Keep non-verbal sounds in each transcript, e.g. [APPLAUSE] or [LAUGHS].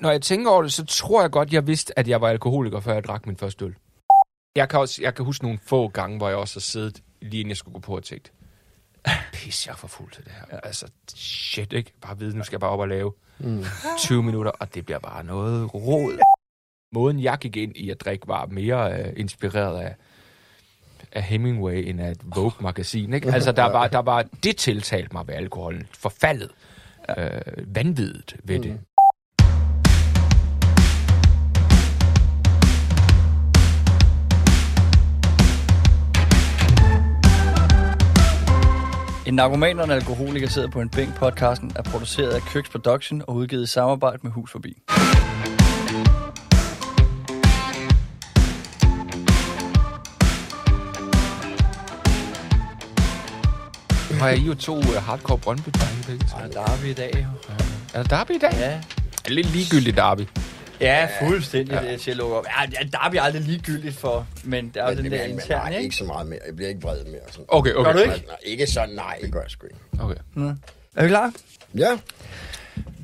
når jeg tænker over det, så tror jeg godt, jeg vidste, at jeg var alkoholiker, før jeg drak min første øl. Jeg kan, også, jeg kan huske nogle få gange, hvor jeg også har siddet, lige inden jeg skulle gå på og tænkt, pis, jeg er for fuld til det her. Ja. Altså, shit, ikke? Bare vide, nu skal jeg bare op og lave mm. 20 minutter, og det bliver bare noget råd. Måden, jeg gik ind i at drikke, var mere uh, inspireret af, af Hemingway end af et Vogue-magasin. Ikke? Altså, der [LAUGHS] var, der var, det tiltalte mig ved alkoholen. Forfaldet. Øh, vanvittigt ved det. En narkoman og en alkoholiker sidder på en bænk. Podcasten er produceret af Køks Production og udgivet i samarbejde med Hus Forbi. Har jeg jo to uh, hardcore brøndby begge to? Og der er vi i dag, jo. Er der derby i dag? Ja, Er det lidt ligegyldigt derby? Ja fuldstændig ja. det til at lukke op. Ja, der er vi aldrig ligegyldigt for, men der er Men, den men, der interne, nej, ikke? ikke så meget mere. Jeg bliver ikke vred mere. Sådan. Okay, okay. Gør du ikke? Nej, ikke sådan, nej, det gør jeg sgu ikke. Okay. Er vi klar? Ja,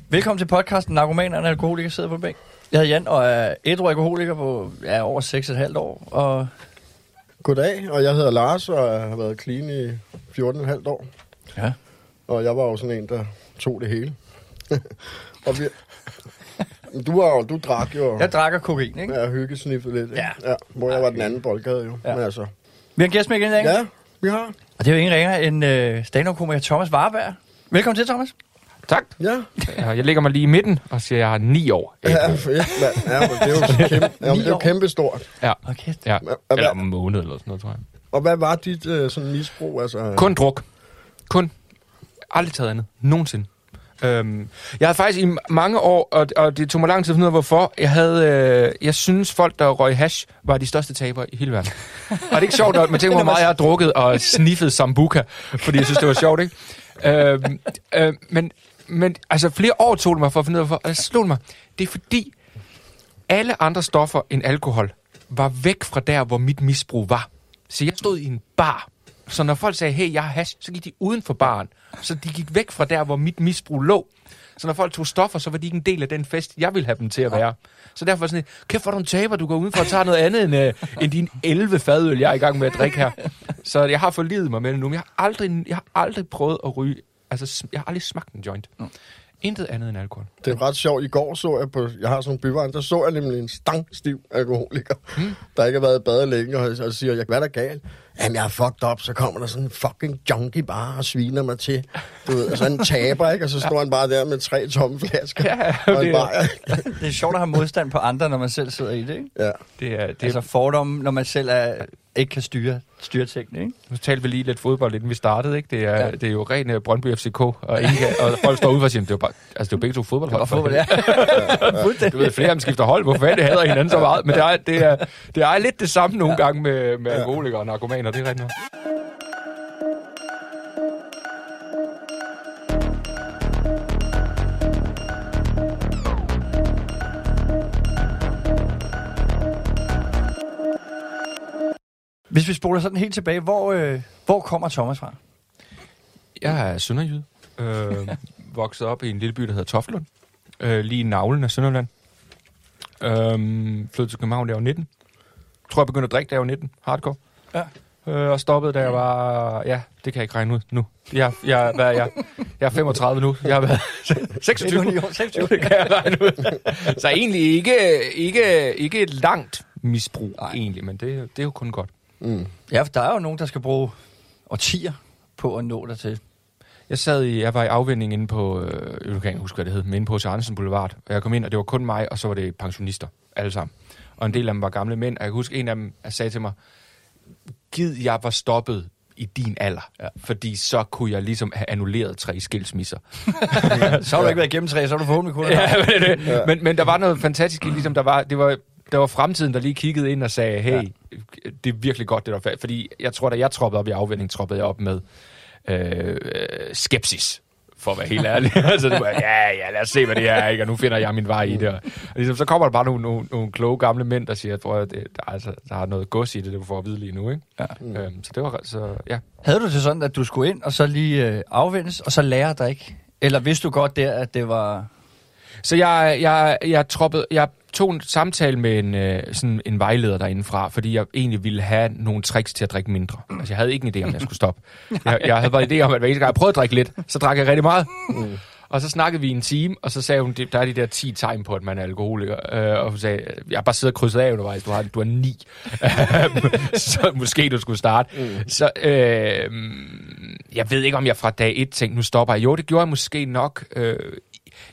Velkommen til podcasten Narkoman og alkoholiker sidder på en bænk. Jeg hedder Jan og er ædru alkoholiker på ja, over 6,5 år. Og goddag, og jeg hedder Lars, og jeg har været clean i 14,5 år. ja. Og jeg var jo sådan en, der tog det hele. [LAUGHS] og vi... Du, var du drak jo, jeg drikker kokain, ikke? ja, hyggesniffet lidt, ikke? Ja. ja. Hvor jeg var den anden boldgade jo. Ja. Men altså, Vi har en gæst med igen i dag. ja, vi har. Og det er jo ingen ringer end øh, stand-up-komiker Thomas Warberg. Velkommen til, Thomas. Tak. Ja, Jeg ligger mig lige i midten og siger, at jeg har ni år. ja fedt, mand. Ja, det er jo kæmpe, [LAUGHS] ja, det er jo kæmpe stort. Ja. Okay. ja. Eller hvad- en måned eller sådan noget, tror jeg. Og hvad var dit øh, sådan misbrug? Altså, Kun druk. Kun. Aldrig taget andet. Nogensinde. Øhm, jeg havde faktisk i mange år, og, og det tog mig lang tid at finde ud af, hvorfor, jeg havde, øh, jeg synes folk, der røg hash, var de største tabere i hele verden. [LAUGHS] og det er ikke sjovt, når man tænker, hvor meget jeg har drukket og sniffet sambuca, fordi jeg synes, det var sjovt, ikke? Øhm, øh, men, men altså, flere år tog det mig for at finde ud af, hvorfor, og det slog det mig. Det er fordi, alle andre stoffer end alkohol var væk fra der, hvor mit misbrug var. Så jeg stod i en bar. Så når folk sagde, hey, jeg har hash, så gik de uden for baren. Så de gik væk fra der, hvor mit misbrug lå. Så når folk tog stoffer, så var de ikke en del af den fest, jeg ville have dem til at være. Så derfor var sådan et, kæft hvor du en taber, du går udenfor og tager noget andet end, uh, end dine 11 fadøl, jeg er i gang med at drikke her. Så jeg har forlidet mig med det nu, men jeg har aldrig, jeg har aldrig prøvet at ryge, altså jeg har aldrig smagt en joint. Intet andet end alkohol. Det er ret sjovt. I går så jeg på, jeg har sådan en byvejn, der så jeg nemlig en stangstiv alkoholiker, mm. der ikke har været i bade længe, og, og siger, jeg, hvad er der galt? Jamen, jeg er fucked up, så kommer der sådan en fucking junkie bare og sviner mig til. Du ved, og så en taber, ikke? Og så står han bare der med tre tomme flasker. Ja, og en det- bajer. [LAUGHS] Det er sjovt at have modstand på andre, når man selv sidder i det, ikke? Ja. Det er, det Det altså fordomme, når man selv er, ikke kan styre, styre tingene, ikke? Nu talte vi lige lidt fodbold, inden vi startede, ikke? Det er, Ja. ja. det er jo ren uh, Brøndby FCK, og, ingen, kan- og folk står ude for at sige, det er jo, bare, altså, det er jo begge to fodboldhold. For fodbold, ja. [LAUGHS] helvede. Fuldstændig. Du ved, flere af dem skifter hold. Hvorfor fanden hader hinanden så meget? Men det er, det er, det er lidt det samme nogle gange med, med alkoholikere og narkomaner, det er rigtigt nok. Hvis vi spoler sådan helt tilbage, hvor, øh, hvor kommer Thomas fra? Jeg er sønderjyde. Øh, [LAUGHS] vokset op i en lille by, der hedder Toftlund. Øh, lige i navlen af Sønderland. Øh, flyttede til København, da jeg var 19. Tror jeg begyndte at drikke, da jeg var 19. Hardcore. Ja. Øh, og stoppede, da jeg var... Ja, det kan jeg ikke regne ud nu. Jeg, jeg, hvad er jeg? Jeg er 35 nu. Jeg har været [LAUGHS] 26. 29 år, 26. det kan jeg regne ud. Så egentlig ikke, ikke, ikke et langt misbrug, Nej. Egentlig, men det, det er jo kun godt. Mm. Ja, for der er jo nogen, der skal bruge årtier på at nå dig til. Jeg sad i, jeg var i afvinding inde på, øh, jeg kan ikke huske, hvad det hed, men inde på H.C. Andersen Boulevard. Og jeg kom ind, og det var kun mig, og så var det pensionister, alle sammen. Og en del af dem var gamle mænd, og jeg kan huske, en af dem sagde til mig, gid jeg var stoppet i din alder, Ja. ja. fordi så kunne jeg ligesom have annulleret tre skilsmisser. [LAUGHS] Så har du ikke været igennem tre, så har du forhåbentlig kunnet. [LAUGHS] ja, men, det, men, men der var noget fantastisk i, ligesom der var, det var, der var fremtiden, der lige kiggede ind og sagde, hey, ja. det er virkelig godt, det der er Fordi jeg tror, da jeg troppede op i afvinding, troppede jeg op med øh, øh, skepsis, for at være helt ærlig. [LAUGHS] altså, det var, ja, ja, lad os se, hvad det er, ikke? og nu finder jeg min vej i det. Og, og ligesom, så kommer der bare nogle, nogle, nogle kloge gamle mænd, der siger, tror jeg, det, der, er altså, der er noget gods i det, det du får at vide lige nu. Ikke? Ja. Øhm, så det var, så, ja. Havde du det sådan, at du skulle ind og så lige øh, afvendes, og så lære dig ikke? Eller vidste du godt der, at det var... Så jeg, jeg, jeg, troppede, jeg tog en samtale med en, øh, sådan en vejleder derindefra, fordi jeg egentlig ville have nogle tricks til at drikke mindre. Altså, jeg havde ikke en idé om, jeg skulle [LAUGHS] stoppe. Jeg, jeg havde bare en idé om, at hver eneste gang jeg prøvede at drikke lidt, så drak jeg rigtig meget. Og så snakkede vi en time, og så sagde hun, der er de der 10 tegn på, at man er alkoholiker. Øh, og hun sagde, jeg har bare siddet og krydset af undervejs, du har, du har 9. [LAUGHS] så måske du skulle starte. Mm. Så øh, jeg ved ikke, om jeg fra dag 1 tænkte, nu stopper jeg. Jo, det gjorde jeg måske nok. Øh,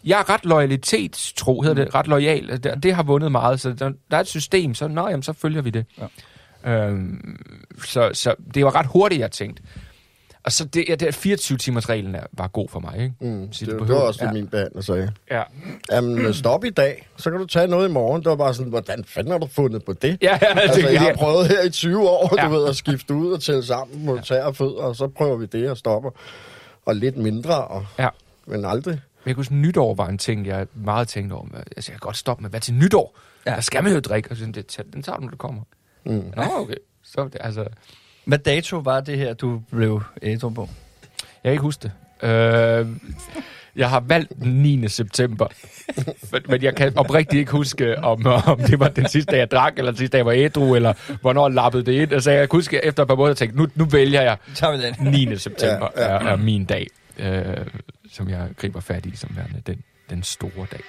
jeg er ret loyalitetstro, hedder det, ret lojal. Det, det har vundet meget, så der, der er et system, så nå, jamen, så følger vi det. Ja. Øhm, så, så det var ret hurtigt, jeg tænkte. Og så det, ja, det 24-timers-reglen er- var god for mig, ikke? Mm, Så det, det var behøver- også det, ja. min behandler sagde. Ja, Jamen, stop i dag, så kan du tage noget i morgen. Det var bare sådan, hvordan fanden har du fundet på det? ja, ja Altså, det, jeg har prøvet her i 20 år, Ja. du ved, at skifte ud og tælle sammen på tæer og fødder, og så prøver vi det og stopper. Og lidt mindre, og, ja. men aldrig. Jeg kunne huske, nytår var en ting, jeg meget tænkte over. Altså, jeg kan godt stoppe med, hvad til nytår? Ja. Der skal man jo drikke, og så det, den tager du, når det kommer. Mm. Nå, okay. Så, det, altså, Hvad dato var det her, du blev ædru på? jeg kan ikke huske det. Øh, jeg har valgt den 9. september, men, men jeg kan oprigtigt ikke huske, om, om det var den sidste dag, jeg drak, eller den sidste dag, jeg var ædru, eller hvornår jeg lappede det ind. Altså, jeg kan huske, efter et par måneder, tænkte nu, nu vælger jeg Tager vi den. 9. september ja. ja. Er, er min dag, øh, som jeg griber fat i som værende den, den store dag.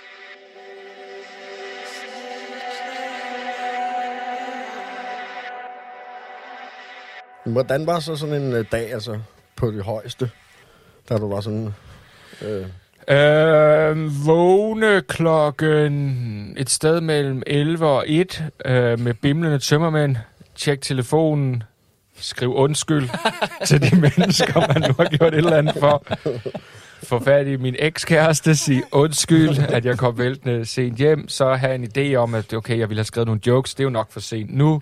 Hvordan var så sådan en øh, dag, altså, på det højeste, da du var sådan... Øh, Øh, vågne klokken et sted mellem 11 og 1 øh, med bimlende tømmermænd. Tjek telefonen. Skriv undskyld [LAUGHS] til de mennesker, man nu har gjort et eller andet for. Få fat i min ekskæreste, sige undskyld, at jeg kom væltende sent hjem. Så have en idé om, at okay, jeg ville have skrevet nogle jokes. Det er jo nok for sent nu.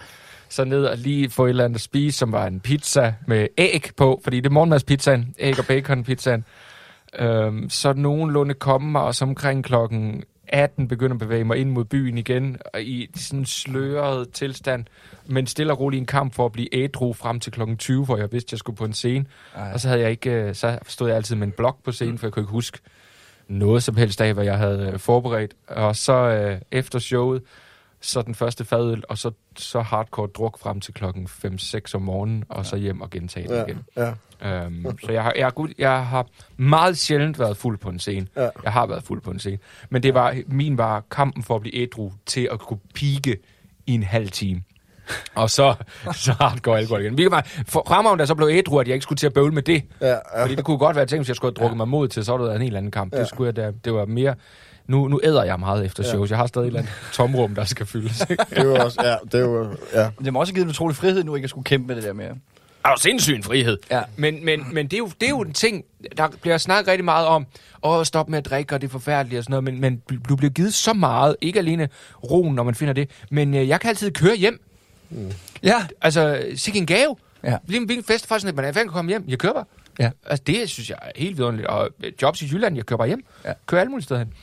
Så ned og lige få et eller andet at spise, som var en pizza med æg på, fordi det er morgenmadspizzaen, æg og bacon pizzaen. Øhm, så nogenlunde komme mig, og så omkring klokken 18 begynder at bevæge mig ind mod byen igen, og i sådan en sløret tilstand, men stille og roligt en kamp for at blive ædru frem til klokken 20, hvor jeg vidste, jeg skulle på en scene. Ej. Og så, havde jeg ikke, øh, så stod jeg altid med en blok på scenen, for jeg kunne ikke huske noget som helst af, hvad jeg havde øh, forberedt. Og så øh, efter showet, så den første fadøl, og så, så hardcore druk frem til klokken 5-6 om morgenen, og så hjem og gentage det ja, igen. ja. Øhm, så jeg har, jeg, har, jeg har meget sjældent været fuld på en scene. Ja. Jeg har været fuld på en scene. Men det var, min var kampen for at blive ædru til at kunne pike i en halv time. Og så, [LAUGHS] så hardcore alkohol igen. Hvilket var for- fremragende, da jeg så blev ædru, at jeg ikke skulle til at bøvle med det. Ja, ja. Fordi det kunne godt være, at hvis jeg skulle have drukket mig mod til, så var det en helt anden kamp. Ja. Det, skulle jeg da, det var mere... Nu, nu æder jeg meget efter shows. Jeg har stadig et eller andet tomrum, der skal fyldes. ikke? [LAUGHS] Det var også, ja, det var, ja. Det må også givet en utrolig frihed nu, ikke at skulle kæmpe med det der mere. er jo sindssyg en frihed. Ja. Men, men, men det, er jo, det er jo en ting, der bliver snakket rigtig meget om, åh, stop med at drikke, og det er forfærdeligt og sådan noget, men, men du bliver givet så meget, ikke alene roen, når man finder det, men øh, jeg kan altid køre hjem. Ja. Altså, sikke en gave. Ja. Lige en hvilken fest, faktisk, at man er kan komme hjem. Jeg kører bare. Ja. Altså, det synes jeg er helt vidunderligt. Og øh, jobs i Jylland, jeg kører bare hjem. Ja. Kører alle mulige steder hen.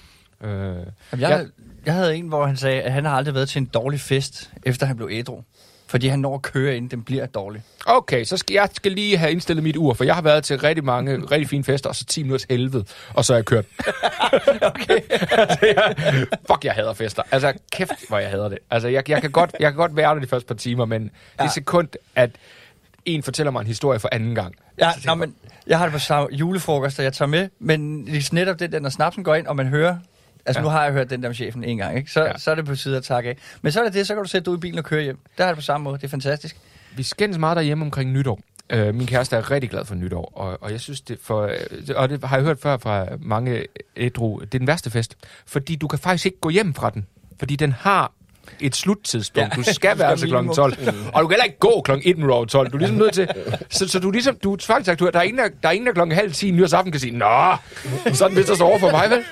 Øh, Jamen, jeg, jeg havde en, hvor han sagde, at han har aldrig været til en dårlig fest, efter han blev ædru. Fordi han når at køre, inden den bliver dårlig. Okay, så skal jeg skal lige have indstillet mit ur, for jeg har været til rigtig mange rigtig fine fester, og så 10 minutters helvede, og så er jeg kørt. [LAUGHS] okay. altså, jeg, fuck, jeg hader fester. Altså, kæft, hvor jeg hader det. Altså, jeg, jeg, kan, godt, jeg kan godt være der de første par timer, men ja. det sekund, at en fortæller mig en historie for anden gang. Ja, nå, jeg, men jeg har det på julefrokoster, jeg tager med, men netop det, der, når snapsen går ind, og man hører, altså Ja. nu har jeg hørt den der med chefen en gang, ikke? Så, Ja. så er det på tide at takke af. Men så er det det, så kan du sætte dig ud i bilen og køre hjem. Der er det på samme måde, det er fantastisk. Vi skændes meget derhjemme omkring nytår. Øh, min kæreste er rigtig glad for nytår, og, og jeg synes, det for, øh, og det har jeg hørt før fra mange ædru, det er den værste fest, fordi du kan faktisk ikke gå hjem fra den, fordi den har et sluttidspunkt. Ja. Du skal [LAUGHS] være til skal klokken 12, og du kan heller ikke gå klokken 1 minutter over 12. Du er ligesom nødt til, [LAUGHS] så, så du er ligesom, du er du, der er ingen, der, der er ingen, der klokken halv 10 nyårsaften kan sige, nå, sådan der står over for mig, vel?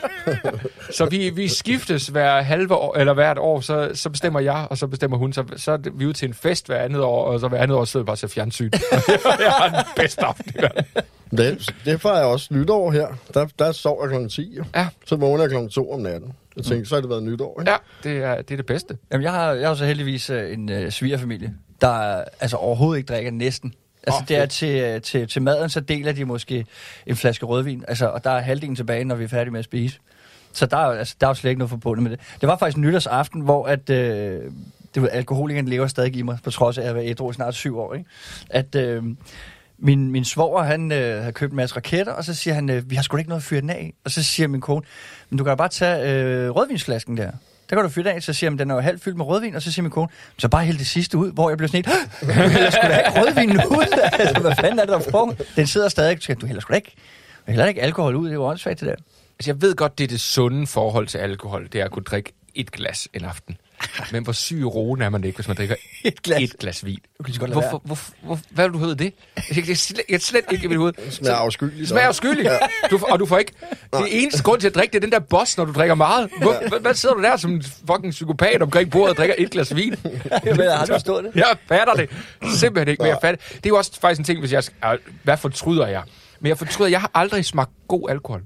Så vi, vi skiftes hver halve år, eller hvert år, så, så bestemmer jeg, og så bestemmer hun. Så, så er vi ude til en fest hver andet år, og så hver andet år sidder vi bare ser fjernsyn. [LAUGHS] jeg har den bedste aften. i verden. Det, det var jeg også nytår her. Der, der sov jeg klokken 10, jo. Ja, Så vågner jeg klokken 2 om natten. Jeg tænkte, så har det været nytår, ikke? ja det, er, det er det bedste. Jamen, jeg har, jeg har så heldigvis øh, en øh, svigerfamilie, der altså overhovedet ikke drikker næsten. Altså, oh, det er til, øh, til, til maden, så deler de måske en flaske rødvin, altså, og der er halvdelen tilbage, når vi er færdige med at spise. Så der er, jo- altså, der er jo slet ikke noget forbundet med det. Det var faktisk nytårsaften, hvor at, øh, det var, alkoholikeren lever stadig i mig, på trods af at været ædru i snart syv år. Ikke? At øh, min, min svoger, han øh, havde købt en masse raketter, og så siger han, øh, vi har sgu da ikke noget at fyre den af. Og så siger min kone, men du kan da bare tage øh, rødvinsflasken der. Der kan du fyre den af, så siger han, den er jo halvt fyldt med rødvin, og så siger min kone, så bare hælde det sidste ud, hvor jeg bliver sådan helt, "Hå! du hælder sgu da ikke rødvinen ud. [LAUGHS] altså, hvad fanden er det, der foregår? Den sidder stadig, så du hælder sgu da ikke, du hælder ikke alkohol ud, det er jo åndssvagt det der. Altså, jeg ved godt, det er det sunde forhold til alkohol, det er at kunne drikke et glas en aften. Men hvor syg i roen er man ikke, hvis man drikker [LAUGHS] Et glas. et glas vin? Lade Hvorfor, hvorfor, hvor, hvad vil du hedde det? Jeg kan slet, jeg slet ikke i mit hoved. Det smager afskyeligt. Det smager afskyeligt. Du, og du får ikke... Det eneste grund til at drikke, det er den der boss, når du drikker meget. Hvor, hvad, hvad sidder du der som en fucking psykopat omkring bordet og drikker et glas vin? Jeg ved, har du forstået det? Jeg fatter det simpelthen ikke, men jeg fatter. Det er jo også faktisk en ting, hvis jeg... Hvad fortryder jeg? Men jeg fortryder, jeg har aldrig smagt god alkohol.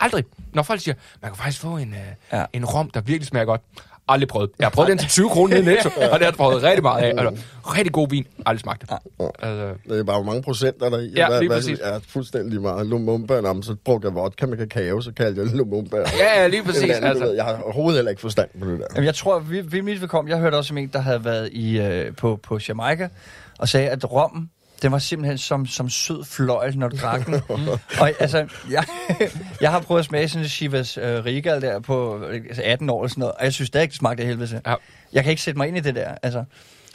Aldrig. Når folk siger, man kan faktisk få en, øh, Ja. ja. en rom, der virkelig smager godt. Aldrig prøvet. Jeg har prøvet den til 20 kroner nede i Netto, [LAUGHS] og det har jeg prøvet rigtig meget af. Altså, rigtig god vin. Aldrig smagt det. Altså, Det er bare, hvor mange procenter der er i. Ja, lige præcis. Er fuldstændig meget. Lumumba, jamen, så brugte jeg vodka med kakao, så kaldte jeg det Lumumba. ja, ja, lige præcis. Andet, du ved, Altså, jeg har overhovedet heller ikke forstand på det der. Jamen, jeg tror, vi, vi mit vedkom, jeg hørte også om en, der havde været i, øh, på, på Jamaica, og sagde, at rommen, den var simpelthen som, som sød fløjl, når du drak den. [LAUGHS] og altså, jeg, jeg har prøvet at smage sådan en Chivas øh, Regal der på øh, altså 18 år eller sådan noget, og jeg synes stadig, det smagte af helvede. Ja. Jeg kan ikke sætte mig ind i det der, altså.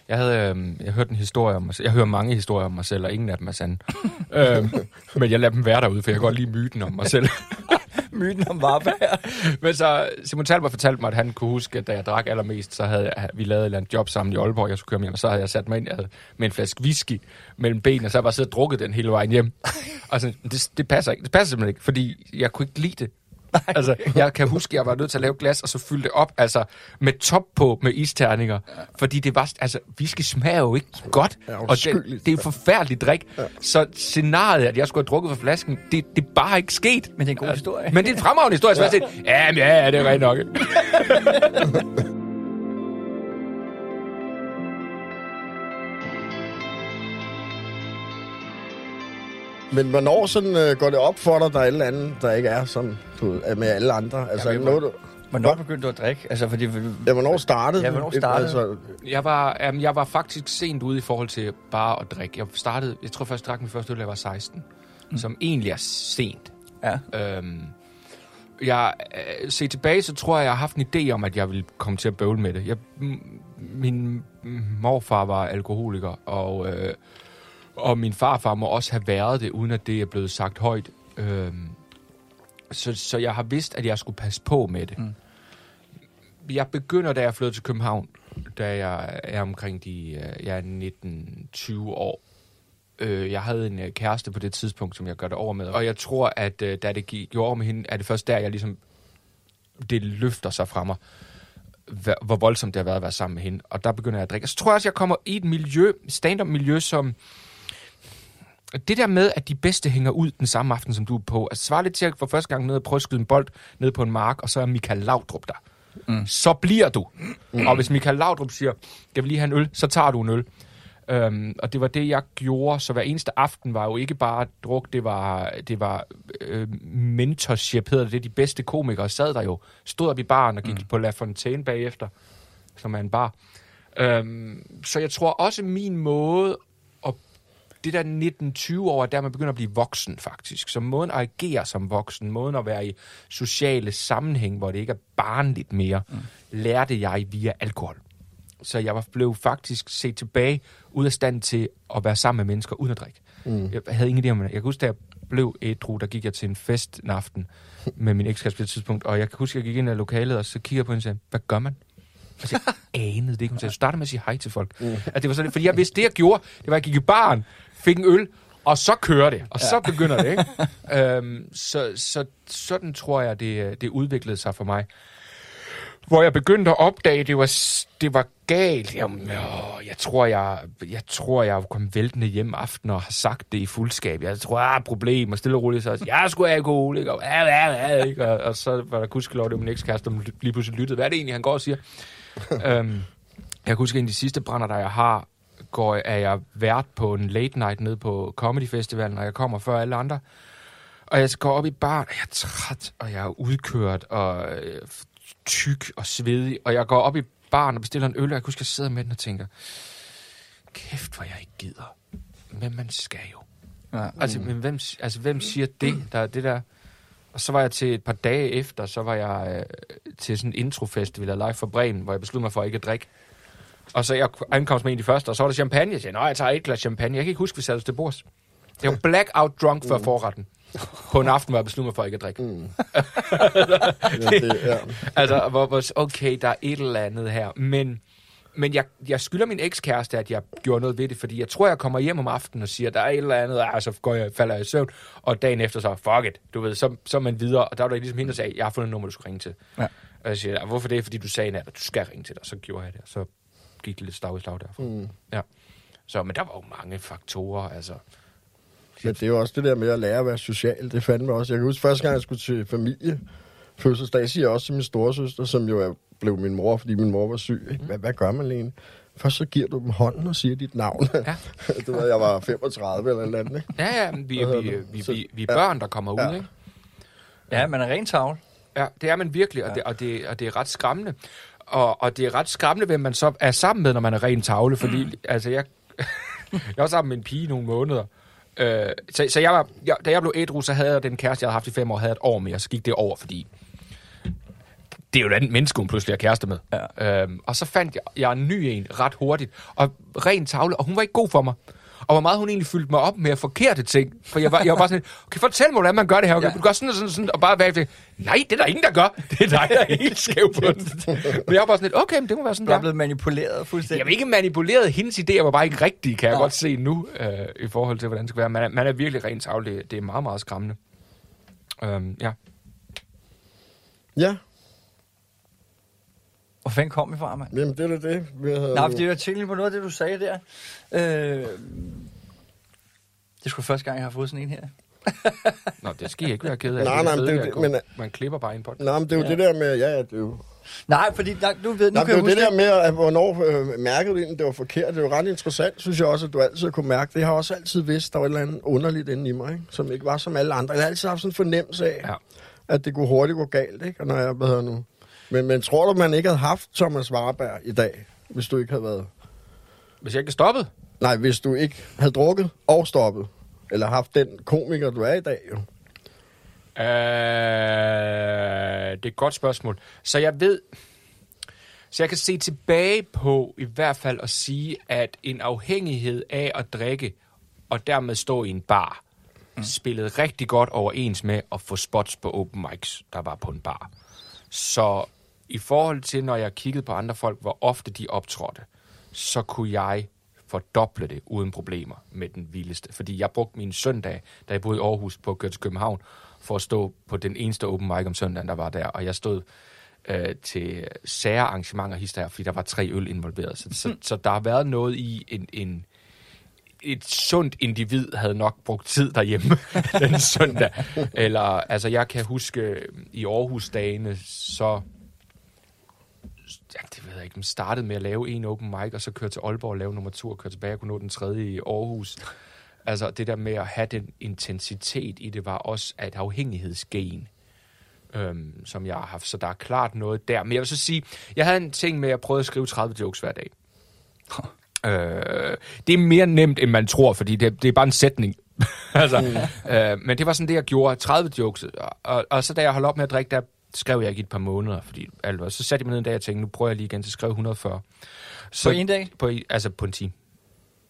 jeg havde øh, jeg hørte en historie om mig selv. Jeg hører mange historier om mig selv, og ingen af dem er sande. [LAUGHS] øhm, men jeg lader dem være derude, for jeg kan godt lide myten om mig selv. [LAUGHS] [LAUGHS] Myten om Varberg. [LAUGHS] Men så Simon Talbot fortalte mig, at han kunne huske, at da jeg drak allermest, så havde jeg, vi lavet et job sammen i Aalborg, jeg skulle køre hjem, og så havde jeg sat mig ind jeg havde, med en flaske whisky mellem benene, og så havde jeg bare siddet og drukket den hele vejen hjem. [LAUGHS] og så, det, det passer ikke. Det passer simpelthen ikke, fordi jeg kunne ikke lide det. Altså, jeg kan huske, at jeg var nødt til at lave et glas, og så fylde det op, altså med top på med isterninger. Fordi det var, altså, whisky smager jo ikke godt. Ja, og det, det er en forfærdelig drik. Så scenariet, at jeg skulle have drukket fra flasken, det, det er bare ikke sket. Men det er en god historie. Men det er en fremragende historie, så jeg ja, men ja, ja, det er rent nok. [LAUGHS] Men hvornår sådan, øh, går det op for dig, der er et eller andet, der ikke er som du ved, er med alle andre? Altså, Jamen, Jamen, jeg noget, du, Hvornår begyndte du at drikke? Altså, fordi... ja, hvornår startede Ja, hvornår startede Altså, Jeg var, um, jeg var faktisk sent ude i forhold til bare at drikke. Jeg startede, jeg tror først, jeg drak min første øl, da jeg var 16. Mm. Som egentlig er sent. Ja. Øhm, jeg øh, ser tilbage, så tror jeg, jeg har haft en idé om, at jeg ville komme til at bøvle med det. Jeg, m- min morfar var alkoholiker, og, øh, og min farfar må også have været det, uden at det er blevet sagt højt. Øhm, så, så jeg har vidst, at jeg skulle passe på med det. Mm. Jeg begynder, da jeg flyttede til København, da jeg er omkring de øh, jeg er 19-20 år. Øh, jeg havde en øh, kæreste på det tidspunkt, som jeg gør det over med. Og jeg tror, at øh, da det gik over med hende, er det først der, jeg ligesom... Det løfter sig fra mig, hvor, voldsomt det har været at være sammen med hende. Og der begynder jeg at drikke. Og så tror jeg også, jeg kommer i et miljø, stand-up miljø, som... Det der med, at de bedste hænger ud den samme aften, som du er på. Altså, svarer lidt til at for første gang ned og prøve at skyde en bold ned på en mark, og så er Michael Laudrup der. Mm. Så bliver du. Mm. Og hvis Michael Laudrup siger, skal vi lige have en øl, så tager du en øl. Øhm, og det var det, jeg gjorde. Så hver eneste aften var jo ikke bare druk, det var, det var øh, mentorship, hedder det. De bedste komikere sad der jo. Stod op i baren og gik mm. på La Fontaine bagefter, som er en bar. Øhm, så jeg tror også, min måde det der 19-20 år, der man begynder at blive voksen faktisk. Så måden at agere som voksen, måden at være i sociale sammenhæng, hvor det ikke er barnligt mere, mm. lærte jeg via alkohol. Så jeg var blev faktisk set tilbage ud af stand til at være sammen med mennesker uden at drikke. Mm. Jeg havde ingen idé om det. Jeg kan huske, da jeg blev ædru, der gik jeg til en fest en aften [LAUGHS] med min ekskæreste på det tidspunkt, og jeg kan huske, at jeg gik ind i lokalet, og så kiggede jeg på hende og sagde, hvad gør man? Altså, jeg [LAUGHS] anede det ikke. Hun sagde, du starter med at sige hej til folk. Mm. At det var sådan, fordi jeg vidste, det jeg gjorde, det var, at jeg gik i baren, fik en øl, og så kører det. Og ja. så begynder det, ikke? [LAUGHS] øhm, så, så sådan tror jeg, det, det udviklede sig for mig. Hvor jeg begyndte at opdage, det var, det var galt. Jamen, åh, jeg tror, jeg, jeg tror, jeg kom væltende hjem aften og har sagt det i fuldskab. Jeg tror, jeg har problem, og stille og roligt, så jeg, jeg skulle alkoholiker, og? Og, og, så var der gudskelov, det var min ekskæreste, som lige pludselig lyttede. Hvad er det egentlig, han går og siger? [LAUGHS] øhm, jeg kan huske, en af de sidste brænder, der jeg har, går, er jeg vært på en late night nede på Comedy Festivalen, og jeg kommer før alle andre. Og jeg går op i baren, og jeg er træt, og jeg er udkørt, og øh, tyk og svedig. Og jeg går op i baren og bestiller en øl, og jeg kan huske, at jeg sidder med den og tænker, kæft, hvor jeg ikke gider. Men man skal jo. Ja. Altså, men hvem, altså, hvem siger det? Der er det der... Og så var jeg til et par dage efter, så var jeg øh, til sådan en introfestival af Live for Bremen, hvor jeg besluttede mig for ikke at drikke. Og så jeg ankom som en af de første, og så var der champagne. Jeg sagde, nej, jeg tager et glas champagne. Jeg kan ikke huske, vi satte os til bords. Jeg var blackout drunk før forretten. På en aften, hvor jeg besluttede mig for ikke at drikke. Mm. [LAUGHS] ja, det, ja. Altså, hvor, hvor, okay, der er et eller andet her. Men, men jeg, jeg skylder min ekskæreste, at jeg gjorde noget ved det, fordi jeg tror, jeg kommer hjem om aftenen og siger, der er et eller andet, og så går jeg, falder jeg i søvn, og dagen efter så, fuck it, du ved, så, så man videre, og der var der ligesom hende, der sagde, jeg har fundet et nummer, du skal ringe til. Ja. Og jeg siger, hvorfor det? Fordi du sagde at du skal ringe til dig, så gjorde jeg det, så gik det lidt slag i slag derfra. Mm. Ja. Så, men der var jo mange faktorer, altså. Men det er jo også det der med at lære at være social. Det fandt mig også. Jeg kan huske første gang, jeg skulle til familie. Fødselsdag siger jeg også til min storesøster, som jo er, blev min mor, fordi min mor var syg. Ikke? Hvad, hvad gør man, Lene? Først så giver du dem hånden og siger dit navn. Ja. [LAUGHS] det var, jeg var 35 eller noget andet, ikke? Ja, ja, men vi, vi, vi, vi, vi, vi er børn, der kommer ud, Ja. ikke? ja, man er ren tavl. Ja, det er man virkelig, og, Ja. det, og, det, og det er ret skræmmende. Og, og det er ret skræmmende, hvem man så er sammen med, når man er ren tavle, fordi Mm. altså, jeg, [LAUGHS] jeg var sammen med en pige nogle måneder. Øh, så, så jeg var, jeg, da jeg blev ædru, så havde jeg den kæreste, jeg havde haft i fem år, havde et år mere, så gik det over, fordi det er jo et andet menneske, hun pludselig er kæreste med. Ja. Øhm, og så fandt jeg, jeg en ny en ret hurtigt, og ren tavle, og hun var ikke god for mig. Og hvor meget hun egentlig fyldte mig op med forkerte ting. For jeg var, jeg var bare sådan, okay, fortæl mig, hvordan man gør det her. Okay, Ja. Du gør sådan og sådan og sådan, og bare være nej, det er der ingen, der gør. Det er dig, der er helt skæv på den. Men jeg var bare sådan lidt, okay, men det må være sådan Du er der. blevet manipuleret fuldstændig. Jeg vil ikke manipuleret. Hendes idéer var bare ikke rigtige, kan jeg Nej. godt se nu, øh, i forhold til, hvordan det skal være. Man er, man er virkelig ren tavle. Det, det er meget, meget skræmmende. Øhm, ja. Ja, Hvor fanden kom vi fra, mand? jamen det er det. Vi havde Nej, fordi jeg tænkte på noget af det, du sagde der. Øh, det er sgu første gang, jeg har fået sådan en her. Nå, det skal I ikke være ked af. Nej, er nej, det er det, men- Man klipper bare ind på det. Nej, men det er jo Ja. det der med, ja, ja, det er jo... Nej, fordi der, du ved, nu Nej, kan det er jeg jo huske det der med, at hvornår øh, mærkede du egentlig, det var forkert. Det er jo ret interessant, synes jeg også, at du altid kunne mærke. Det har jeg også altid vidst, der var et eller andet underligt inde i mig, ikke? som ikke var som alle andre. Jeg har altid haft sådan en fornemmelse af, Ja. ja. at det kunne hurtigt gå galt, ikke? Og når jeg hvad nu. Men, men tror du, man ikke havde haft Thomas Warberg i dag, hvis du ikke havde været... Hvis jeg ikke stoppet, Nej, hvis du ikke havde drukket og stoppet, eller haft den komiker, du er i dag, jo. Øh, det er et godt spørgsmål. Så jeg ved... Så jeg kan se tilbage på i hvert fald at sige, at en afhængighed af at drikke og dermed stå i en bar, mm. spillede rigtig godt overens med at få spots på open mics, der var på en bar. Så i forhold til, når jeg kiggede på andre folk, hvor ofte de optrådte, så kunne jeg fordoble det uden problemer med den vildeste. Fordi jeg brugte min søndag, da jeg boede i Aarhus på at til København, for at stå på den eneste open mic om søndagen, der var der. Og jeg stod øh, til sære arrangementer hister her, fordi der var tre øl involveret. Så, så, så der har været noget i en, en et sundt individ havde nok brugt tid derhjemme [LAUGHS] den søndag. Eller, altså jeg kan huske øh, i Aarhus-dagene, så ja, det ved jeg ikke, man startede med at lave en open mic, og så køre til Aalborg og lave nummer to, og køre tilbage og kunne nå den tredje i Aarhus. Altså det der med at have den intensitet i det, var også et afhængighedsgen, øhm, som jeg har haft. Så der er klart noget der. Men jeg vil så sige, jeg havde en ting med, at jeg prøvede at skrive 30 jokes hver dag. [LAUGHS] Øh, det er mere nemt, end man tror, fordi det, det er bare en sætning. [LAUGHS] altså, Mm. øh, men det var sådan det, jeg gjorde. 30 jokes. Og, og, og så da jeg holdt op med at drikke, der skrev jeg ikke i et par måneder. Fordi, altså, så satte jeg mig ned en dag og tænkte, nu prøver jeg lige igen at skrive 140. Så, På en dag? På, altså på en time.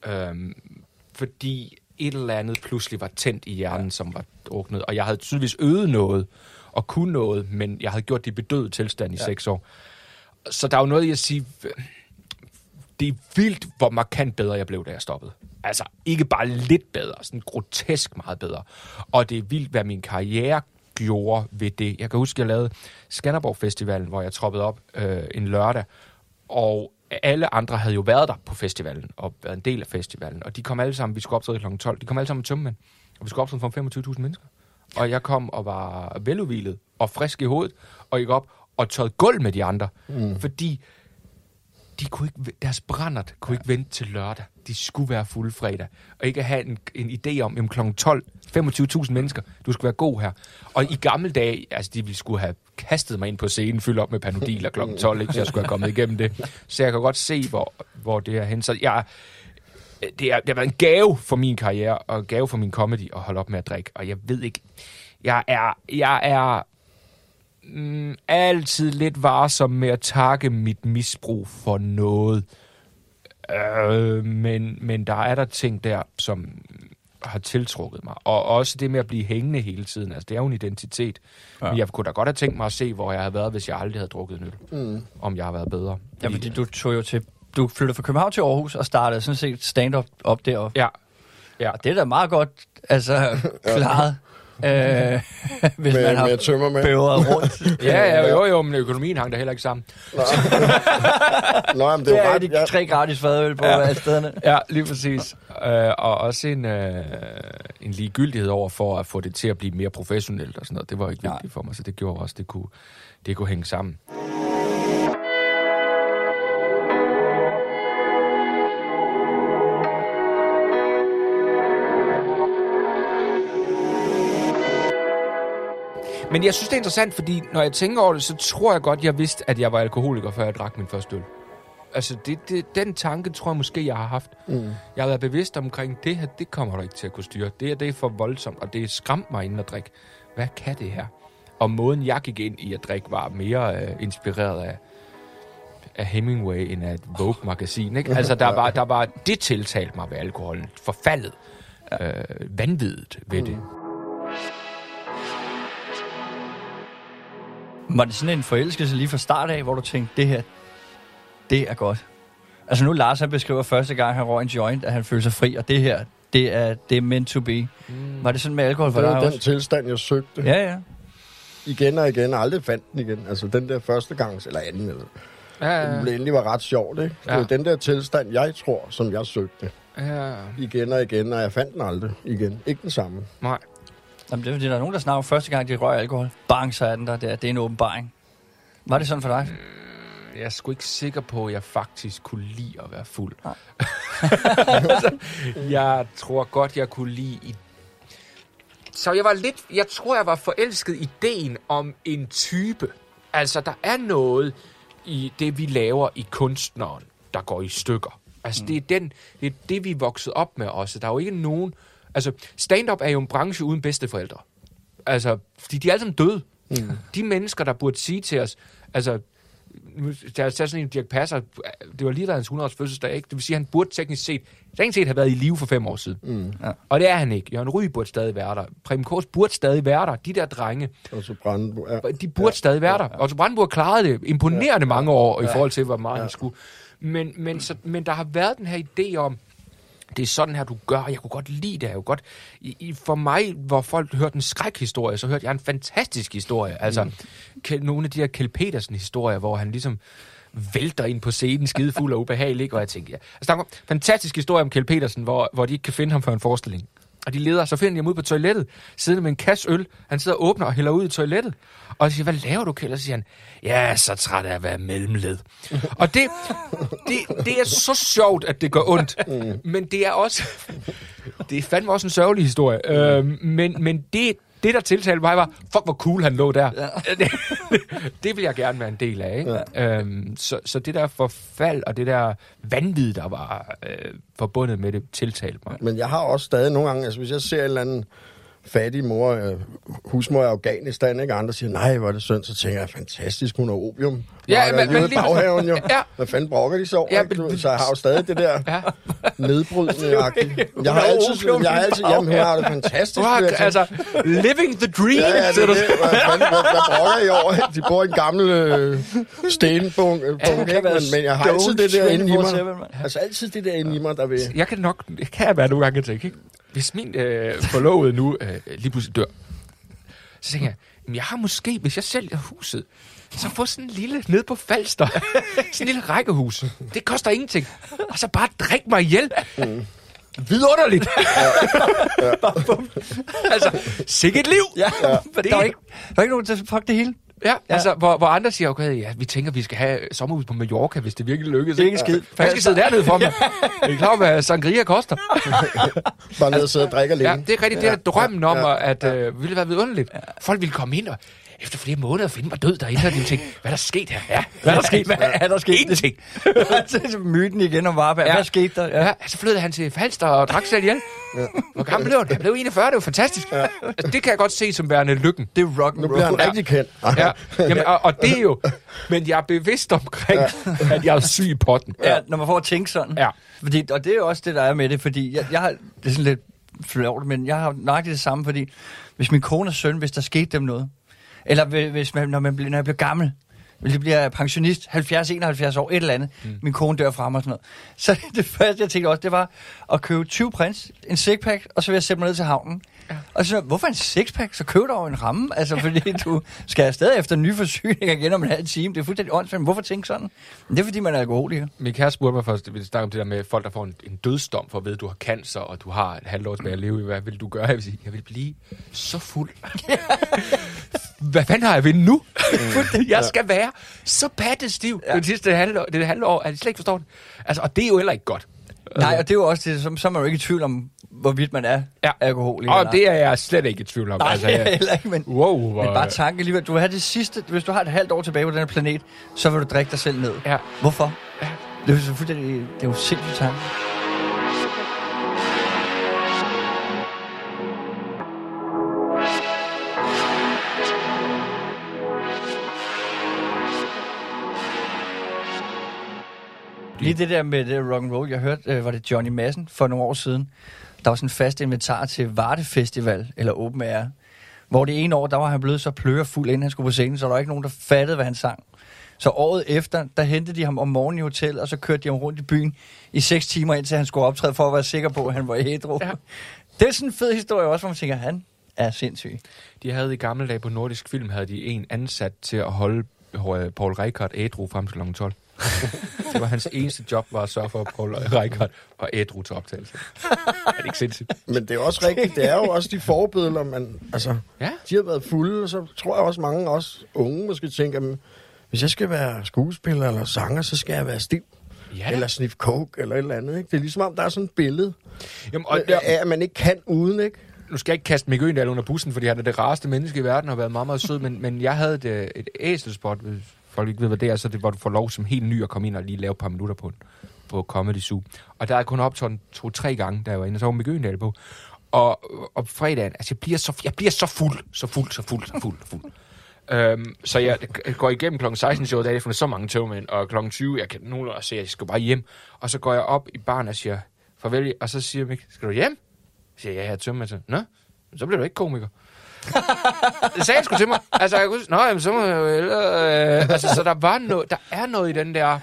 Øhm, fordi et eller andet pludselig var tændt i hjernen, ja. som var druknet. Og jeg havde tydeligvis øvet noget og kunne noget, men jeg havde gjort det i bedøvet tilstand i ja. Ja. seks år. Så der er jo noget i at sige, det er vildt, hvor markant bedre jeg blev, da jeg stoppede. Altså, ikke bare lidt bedre, sådan grotesk meget bedre. Og det er vildt, hvad min karriere gjorde ved det. Jeg kan huske, jeg lavede Skanderborg Festivalen, hvor jeg troppede op øh, en lørdag, og alle andre havde jo været der på festivalen, og været en del af festivalen, og de kom alle sammen, vi skulle optræde kl. 12, de kom alle sammen med tømmermænd, og vi skulle optræde for 25.000 mennesker. Og jeg kom og var veludvilet og frisk i hovedet, og gik op og tørrede gulv med de andre, mm. fordi de kunne ikke, deres brændert kunne ikke vente til lørdag. De skulle være fulde fredag. Og ikke have en, en idé om, om kl. 12, 25.000 mennesker, du skal være god her. Og i gamle dage, altså de ville skulle have kastet mig ind på scenen, fyldt op med panodiler kl. 12, ikke, så jeg skulle have kommet igennem det. Så jeg kan godt se, hvor, hvor det er hen. Så jeg, det, er, det har været en gave for min karriere, og en gave for min comedy at holde op med at drikke. Og jeg ved ikke, jeg er, jeg er mm, altid lidt varsom med at takke mit misbrug for noget. Øh, men, men der er der ting der, som har tiltrukket mig. Og også det med at blive hængende hele tiden. Altså, det er jo en identitet. Ja. Men jeg kunne da godt have tænkt mig at se, hvor jeg havde været, hvis jeg aldrig havde drukket en øl. Mm. Om jeg har været bedre. Ja, fordi du tog jo til... Du flyttede fra København til Aarhus og startede sådan set stand-up op deroppe. Ja. ja. Og det er da meget godt altså, [LAUGHS] klaret. Øh, [LAUGHS] hvis Med- man har med tømmermænd. bøvret rundt. [LAUGHS] Ja, ja, jo, jo, men økonomien hang der heller ikke sammen. [LAUGHS] Nå, men det er jo er ret... de Ja, tre gratis fadøl på ja. alle stederne. Ja, lige præcis. Øh, og også en, øh, en ligegyldighed over for at få det til at blive mere professionelt og sådan noget. Det var ikke Nej. vigtigt for mig, så det gjorde også, det kunne, det kunne hænge sammen. Men jeg synes, det er interessant, fordi når jeg tænker over det, så tror jeg godt, jeg vidste, at jeg var alkoholiker, før jeg drak min første øl. Altså, det, det, den tanke tror jeg måske, jeg har haft. Mm. Jeg har været bevidst omkring, det her, det kommer du ikke til at kunne styre. Det her, det er for voldsomt, og det er skræmt mig inden at drikke. Hvad kan det her? Og måden, jeg gik ind i at drikke, var mere øh, inspireret af, af Hemingway end af et Vogue-magasin. Ikke? Altså, der var, der var, det tiltalte mig ved alkoholen. Forfaldet. Øh, vanvittigt ved det. Var det sådan en forelskelse lige fra start af, hvor du tænkte, det her, det er godt? Altså nu Lars, han beskriver første gang, han røg en joint, at han følte sig fri, og det her, det er, det er meant to be. Mm. Var det sådan med alkohol for det dig var den også? tilstand, jeg søgte. Ja, ja. Igen og igen, og aldrig fandt den igen. Altså den der første gang, eller anden, eller, Ja, det endelig var ret sjovt, ikke? Det Ja. var den der tilstand, jeg tror, som jeg søgte. ja, Igen og igen, og jeg fandt den aldrig igen. Ikke den samme. nej. Jamen, det er fordi, der er nogen, der snakker første gang, de røg alkohol. Bang, så er den der. Det er, det er en åbenbaring. Var det sådan for dig? Jeg er sgu ikke sikker på, at jeg faktisk kunne lide at være fuld. Nej. [LAUGHS] altså, jeg tror godt, jeg kunne lide... I... Så jeg var lidt... Jeg tror, jeg var forelsket i ideen om en type. Altså, der er noget i det, vi laver i kunstneren, der går i stykker. Altså, mm. det, er den, det er det, vi er vokset op med også. Der er jo ikke nogen... Altså, stand-up er jo en branche uden bedsteforældre. Altså, fordi de er alle sammen døde. Mm. De mennesker, der burde sige til os, altså, nu- der er sådan en Dirk Passer, det var lige der hans 100-års fødselsdag, ikke? Det vil sige, at han burde teknisk set, teknisk set have været i live for fem år siden. Mm. Ja. Og det er han ikke. Jørgen Ryg burde stadig være der. Preben Kors burde stadig være der. De der drenge, Og så brændte ja. de burde ja. stadig være der. Og så Brandenburg klarede det imponerende mange år i forhold til, hvor meget ja. han skulle. Men, men, så, men der har været den her idé om, det er sådan her, du gør. Jeg kunne godt lide det. Jeg kunne godt, i, i, for mig, hvor folk hørte en skrækhistorie, så hørte jeg en fantastisk historie. Altså, mm. nogle af de her Kjell Petersen-historier, hvor han ligesom vælter ind på scenen, skidefuld og ubehagelig. ikke? Og jeg tænkte, ja. Altså, der er en fantastisk historie om Kjell Petersen, hvor, hvor de ikke kan finde ham for en forestilling. Og de leder, så finder de ham ud på toilettet, siddende med en kasse øl. Han sidder og åbner og hælder ud i toilettet. Og jeg siger, hvad laver du, Kjell? Og så siger han, jeg er så træt af at være mellemled. og det, det, det er så sjovt, at det gør ondt. Men det er også, det er fandme også en sørgelig historie. Øhm, men, men det, det, der tiltalte mig, var, fuck, hvor cool han lå der. Ja. [LAUGHS] det, vil jeg gerne være en del af. Ikke? Ja. Øhm, så, så det der forfald og det der vanvid, der var øh, forbundet med det, tiltalte mig. Men jeg har også stadig nogle gange, altså hvis jeg ser en eller anden fattig mor, øh, husmor i Afghanistan, ikke? Andre siger, nej, hvor er det synd, så tænker jeg, fantastisk, hun har opium. Ja, men- men lige- baghaven jo. Ja. Hvad fanden brokker de så Ja, men- Så jeg har jo stadig det der [LAUGHS] Ja. nedbrydende Jeg har altid, opium jeg har altid, jamen hun har det fantastisk. Du har, altså, living the dream. Ja, ja, det, du. det. Hvad, fanden, hvad, hvad brokker I over? De bor i en gammel øh, stenbunk, øh, Ja, ikke? men, men jeg har altid det der inde i mig. 24/7, mand. Altså altid det der inde i mig, der vil... Jeg kan nok, det kan jeg være nogle gange tænke, ikke? Hvis min øh, forlovede nu øh, lige pludselig dør, så tænker jeg, jamen, jeg har måske, hvis jeg sælger huset, så få sådan en lille, ned på Falster, [LAUGHS] sådan en lille rækkehus. Det koster ingenting. Og så bare drik mig ihjel. Mm. Vidunderligt. [LAUGHS] altså, sikkert liv. Ja, [LAUGHS] ja. Men der er ikke, der er ikke nogen til at fuck det hele. Ja, altså, hvor, hvor andre siger, okay, ja, vi tænker, vi skal have sommerhus på Mallorca, hvis det virkelig lykkes. Det er ikke skid. Jeg skal sidde dernede for mig. [LAUGHS] Er I klar hvad sangria koster? Bare ned og sidde og drikke alene. Ja, det er rigtigt. Det er drømmen om, at øh, ville være vidunderligt. Folk ville komme ind og efter flere måneder finde mig død derinde, og de tænkte, hvad er der sket her? Ja, hvad er der sket? Hvad er der sket? Ingenting. det [LAUGHS] er myten igen om Varberg. Ja. Hvad skete der? Ja, så flyttede han til Falster og drak sig ihjel. Hvor gammel blev han? Han blev 41, det var fantastisk. Altså, det kan jeg godt se som værende lykken. Det er rock Nu bliver han roll. rigtig kendt. Ja, jamen, og, og det er jo... Men jeg er bevidst omkring, at jeg er syg i potten. Ja, når man får at tænke sådan. Ja. Fordi, og det er jo også det, der er med det, fordi jeg, jeg har, det er sådan lidt flovt, men jeg har nøjagtigt det samme, fordi hvis min kone og søn, hvis der skete dem noget, eller hvi- hvis man, når, man bliver, når jeg bliver gammel, hvis jeg bliver pensionist, 70-71 år, et eller andet, mm. min kone dør fra mig og sådan noget. Så [LAUGHS] det første, jeg tænkte også, det var at købe 20 prins, en sixpack, og så vil jeg sætte mig ned til havnen. Ja. Og så, hvorfor en sixpack? Så køb dog en ramme, altså fordi [LAUGHS] du skal afsted efter nye forsyninger igen om en halv time. Det er fuldstændig åndssvagt. Men Hvorfor tænke sådan? Men det er fordi, man er alkoholiker. Min kæreste spurgte mig først, vi snakker om det der med folk, der får en, en dødsdom for at vide, at du har cancer, og du har et halvt år tilbage at leve i. Hvad vil du gøre? Jeg vil sige, jeg vil blive så fuld. [LAUGHS] Hvad fanden har jeg ved nu? jeg skal være så pattestiv ja. det sidste halve år, det halve år, at jeg slet ikke forstår det. Altså, og det er jo heller ikke godt. Nej, og det er jo også det, så, så er man jo ikke i tvivl om, hvorvidt man er Ja. alkoholiker. Og det er jeg slet ikke i tvivl om. Nej, altså, [LAUGHS] jeg heller ikke, men, wow, hvor, men bare tanke alligevel. Du have det sidste, hvis du har et halvt år tilbage på den her planet, så vil du drikke dig selv ned. Ja. Hvorfor? Ja. Det er jo selvfølgelig, det er jo sindssygt tanke. Lige det der med det rock and roll, jeg hørte, øh, var det Johnny Madsen for nogle år siden. Der var sådan en fast inventar til Varde Festival, eller Open Air, hvor det ene år, der var han blevet så plørefuld, inden han skulle på scenen, så der var ikke nogen, der fattede, hvad han sang. Så året efter, der hentede de ham om morgenen i hotel, og så kørte de ham rundt i byen i seks timer, indtil han skulle optræde for at være sikker på, at han var ædru. Ja. Det er sådan en fed historie også, hvor man tænker, han er sindssyg. De havde i gamle dage på Nordisk Film, havde de en ansat til at holde øh, Paul Reichardt ædru frem til kl. 12. [LAUGHS] det var hans eneste job, var at sørge for, at Paul Reichardt var ædru til optagelse. er det ikke sindssygt? Men det er også rigtigt. Det er jo også de forbilleder, man... Altså, Ja. de har været fulde, og så tror jeg også mange også unge måske tænker, "Jamen, hvis jeg skal være skuespiller eller sanger, så skal jeg være stiv. Ja. Eller sniff coke, eller et eller andet. Ikke? Det er ligesom om, der er sådan et billede Jamen, og, og der, af, at man ikke kan uden, ikke? nu skal jeg ikke kaste Mikke Øgendal under bussen, fordi han er det rareste menneske i verden og har været meget, meget sød, men, men jeg havde et, øh, et æselspot, hvis folk ikke ved, hvad det er, så det, hvor du får lov som helt ny at komme ind og lige lave et par minutter på, på Comedy Zoo. Og der er kun optaget to-tre gange, der jeg var inde, og så var Mikke på. Og, og fredagen, altså jeg bliver, så, jeg bliver så fuld, så fuld, så fuld, så fuld, så fuld. Øhm, så jeg går igennem kl. 16 showet, der er jeg fundet så mange tøvmænd, og kl. 20, jeg kan nogenlunde se, at jeg skal bare hjem. Og så går jeg op i baren og siger, farvel, og så siger Mik, skal du hjem? Så siger jeg, ja, jeg er tøvmænd. Så, Nå, så bliver du ikke komiker. [LAUGHS] det sagde han sgu til mig. Altså, jeg kunne, Nå, jamen, så må jeg jo hellere... Øh, altså, så der, var noget, der er noget i den der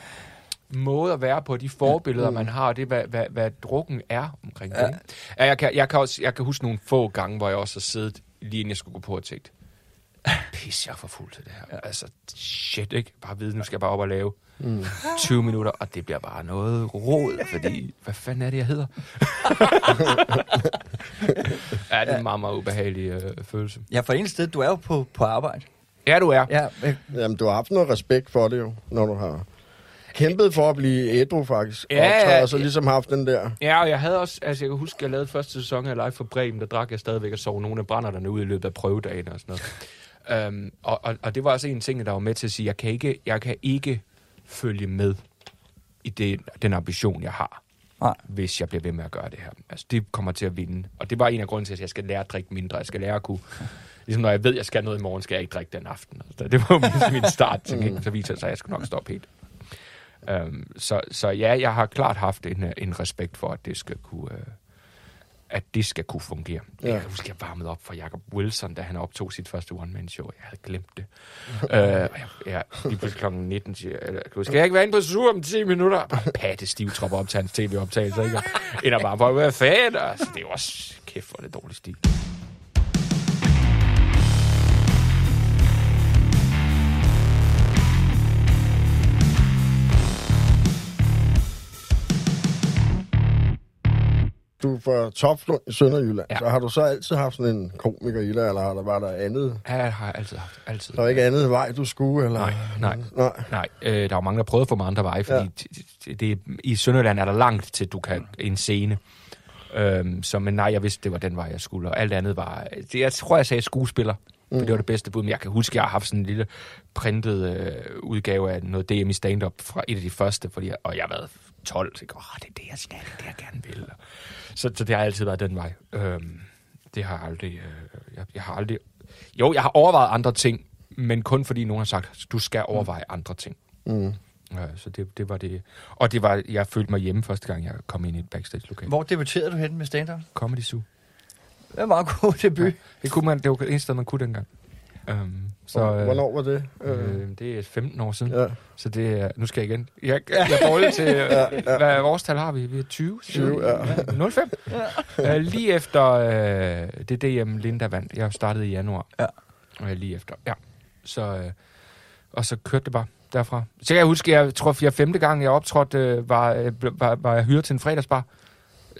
måde at være på, de forbilleder, man har, og det, hvad, hvad, hvad drukken er omkring det. ikke? Ja, jeg, kan, jeg, kan også, jeg kan huske nogle få gange, hvor jeg også har siddet, lige inden jeg skulle gå på og tænkt, pis, jeg er for fuld til det her. Altså, shit, ikke? Bare vide, nu skal jeg bare op og lave mm. 20 minutter, og det bliver bare noget råd, fordi, hvad fanden er det, jeg hedder? [LAUGHS] ja, det er en meget, meget ubehagelig øh, følelse. Ja, for en sted, du er jo på, på arbejde. Ja, du er. Ja, øh, Jamen, du har haft noget respekt for det jo, når du har kæmpet for at blive ædru, faktisk. Ja, og og så ja. ligesom haft den der... Ja, og jeg havde også, altså jeg kan huske, jeg lavede første sæson af Live for Bremen, der drak jeg stadigvæk og sov nogle af brænderne ud i løbet af prøvedagen og sådan noget. um, og, og, og, det var også en ting, der var med til at sige, jeg kan ikke, jeg kan ikke følge med i det, den ambition, jeg har, Nej. hvis jeg bliver ved med at gøre det her. Altså, det kommer til at vinde. Og det var en af grunden til, at jeg skal lære at drikke mindre. Jeg skal lære at kunne... Ligesom når jeg ved, at jeg skal noget i morgen, skal jeg ikke drikke den aften. Altså, det var jo min- min start [LAUGHS] til mm. Så viser det sig, at jeg skal nok stoppe helt. Um, så, så ja, jeg har klart haft en, en respekt for, at det skal kunne, uh, at det skal kunne fungere. Ja. Jeg kan huske, jeg varmede op for Jacob Wilson, da han optog sit første one-man-show. Jeg havde glemt det. uh, [LAUGHS] og jeg, jeg, lige pludselig kl. 19 siger, jeg, skal jeg ikke være inde på Zoom om 10 minutter? Bare patte stiv tropper op til hans tv-optagelse, ikke? End at bare for at være fan. Altså, det er også kæft for det dårlige stil. Du er fra Topslund i Sønderjylland, Ja. så har du så altid haft sådan en komiker i dig, eller har der, var der andet? Ja, det har jeg altid haft. Altid. Der var ikke andet vej, du skulle, eller? Nej, nej. Nej. Nej, øh, der er jo mange, der prøvede at få mig andre veje, fordi ja. det, det, i Sønderland er der langt til, du kan en scene. Øhm, så, men nej, jeg vidste, det var den vej, jeg skulle, og alt andet var... Det, jeg tror, jeg sagde skuespiller, mm. for det var det bedste bud, men jeg kan huske, jeg har haft sådan en lille printet øh, udgave af noget DM i stand-up fra et af de første, fordi jeg, og jeg har været 12, så jeg åh, det er det, jeg skal, det er det, jeg gerne vil. Så, så det har altid været den vej. Øhm, det har jeg aldrig... Øh, jeg, jeg har aldrig... Jo, jeg har overvejet andre ting, men kun fordi nogen har sagt, du skal overveje andre ting. Mm. Ja, så det, det var det. Og det var, jeg følte mig hjemme første gang, jeg kom ind i et backstage-lokal. Hvor debuterede du hen med stand-up? Comedy Zoo. Det var en meget god debut. Ja. Det, kunne man, det var det eneste sted, man kunne dengang. Um, så, øh, Hvornår var det? Øh, Øh, det er 15 år siden. ja. Så det er, nu skal jeg igen. Jeg, jeg er til, [LAUGHS] øh, hvad vores tal har vi? Vi er 20? 20, ja. 05? [LAUGHS] Ja. Uh, lige efter øh, det DM Linda vandt. Jeg startede i januar. Ja. Uh, lige efter, ja. Så, øh, og så kørte det bare derfra. Så kan jeg huske, jeg tror, fire femte gang, jeg optrådte, øh, var, øh, var, var jeg hyret til en fredagsbar.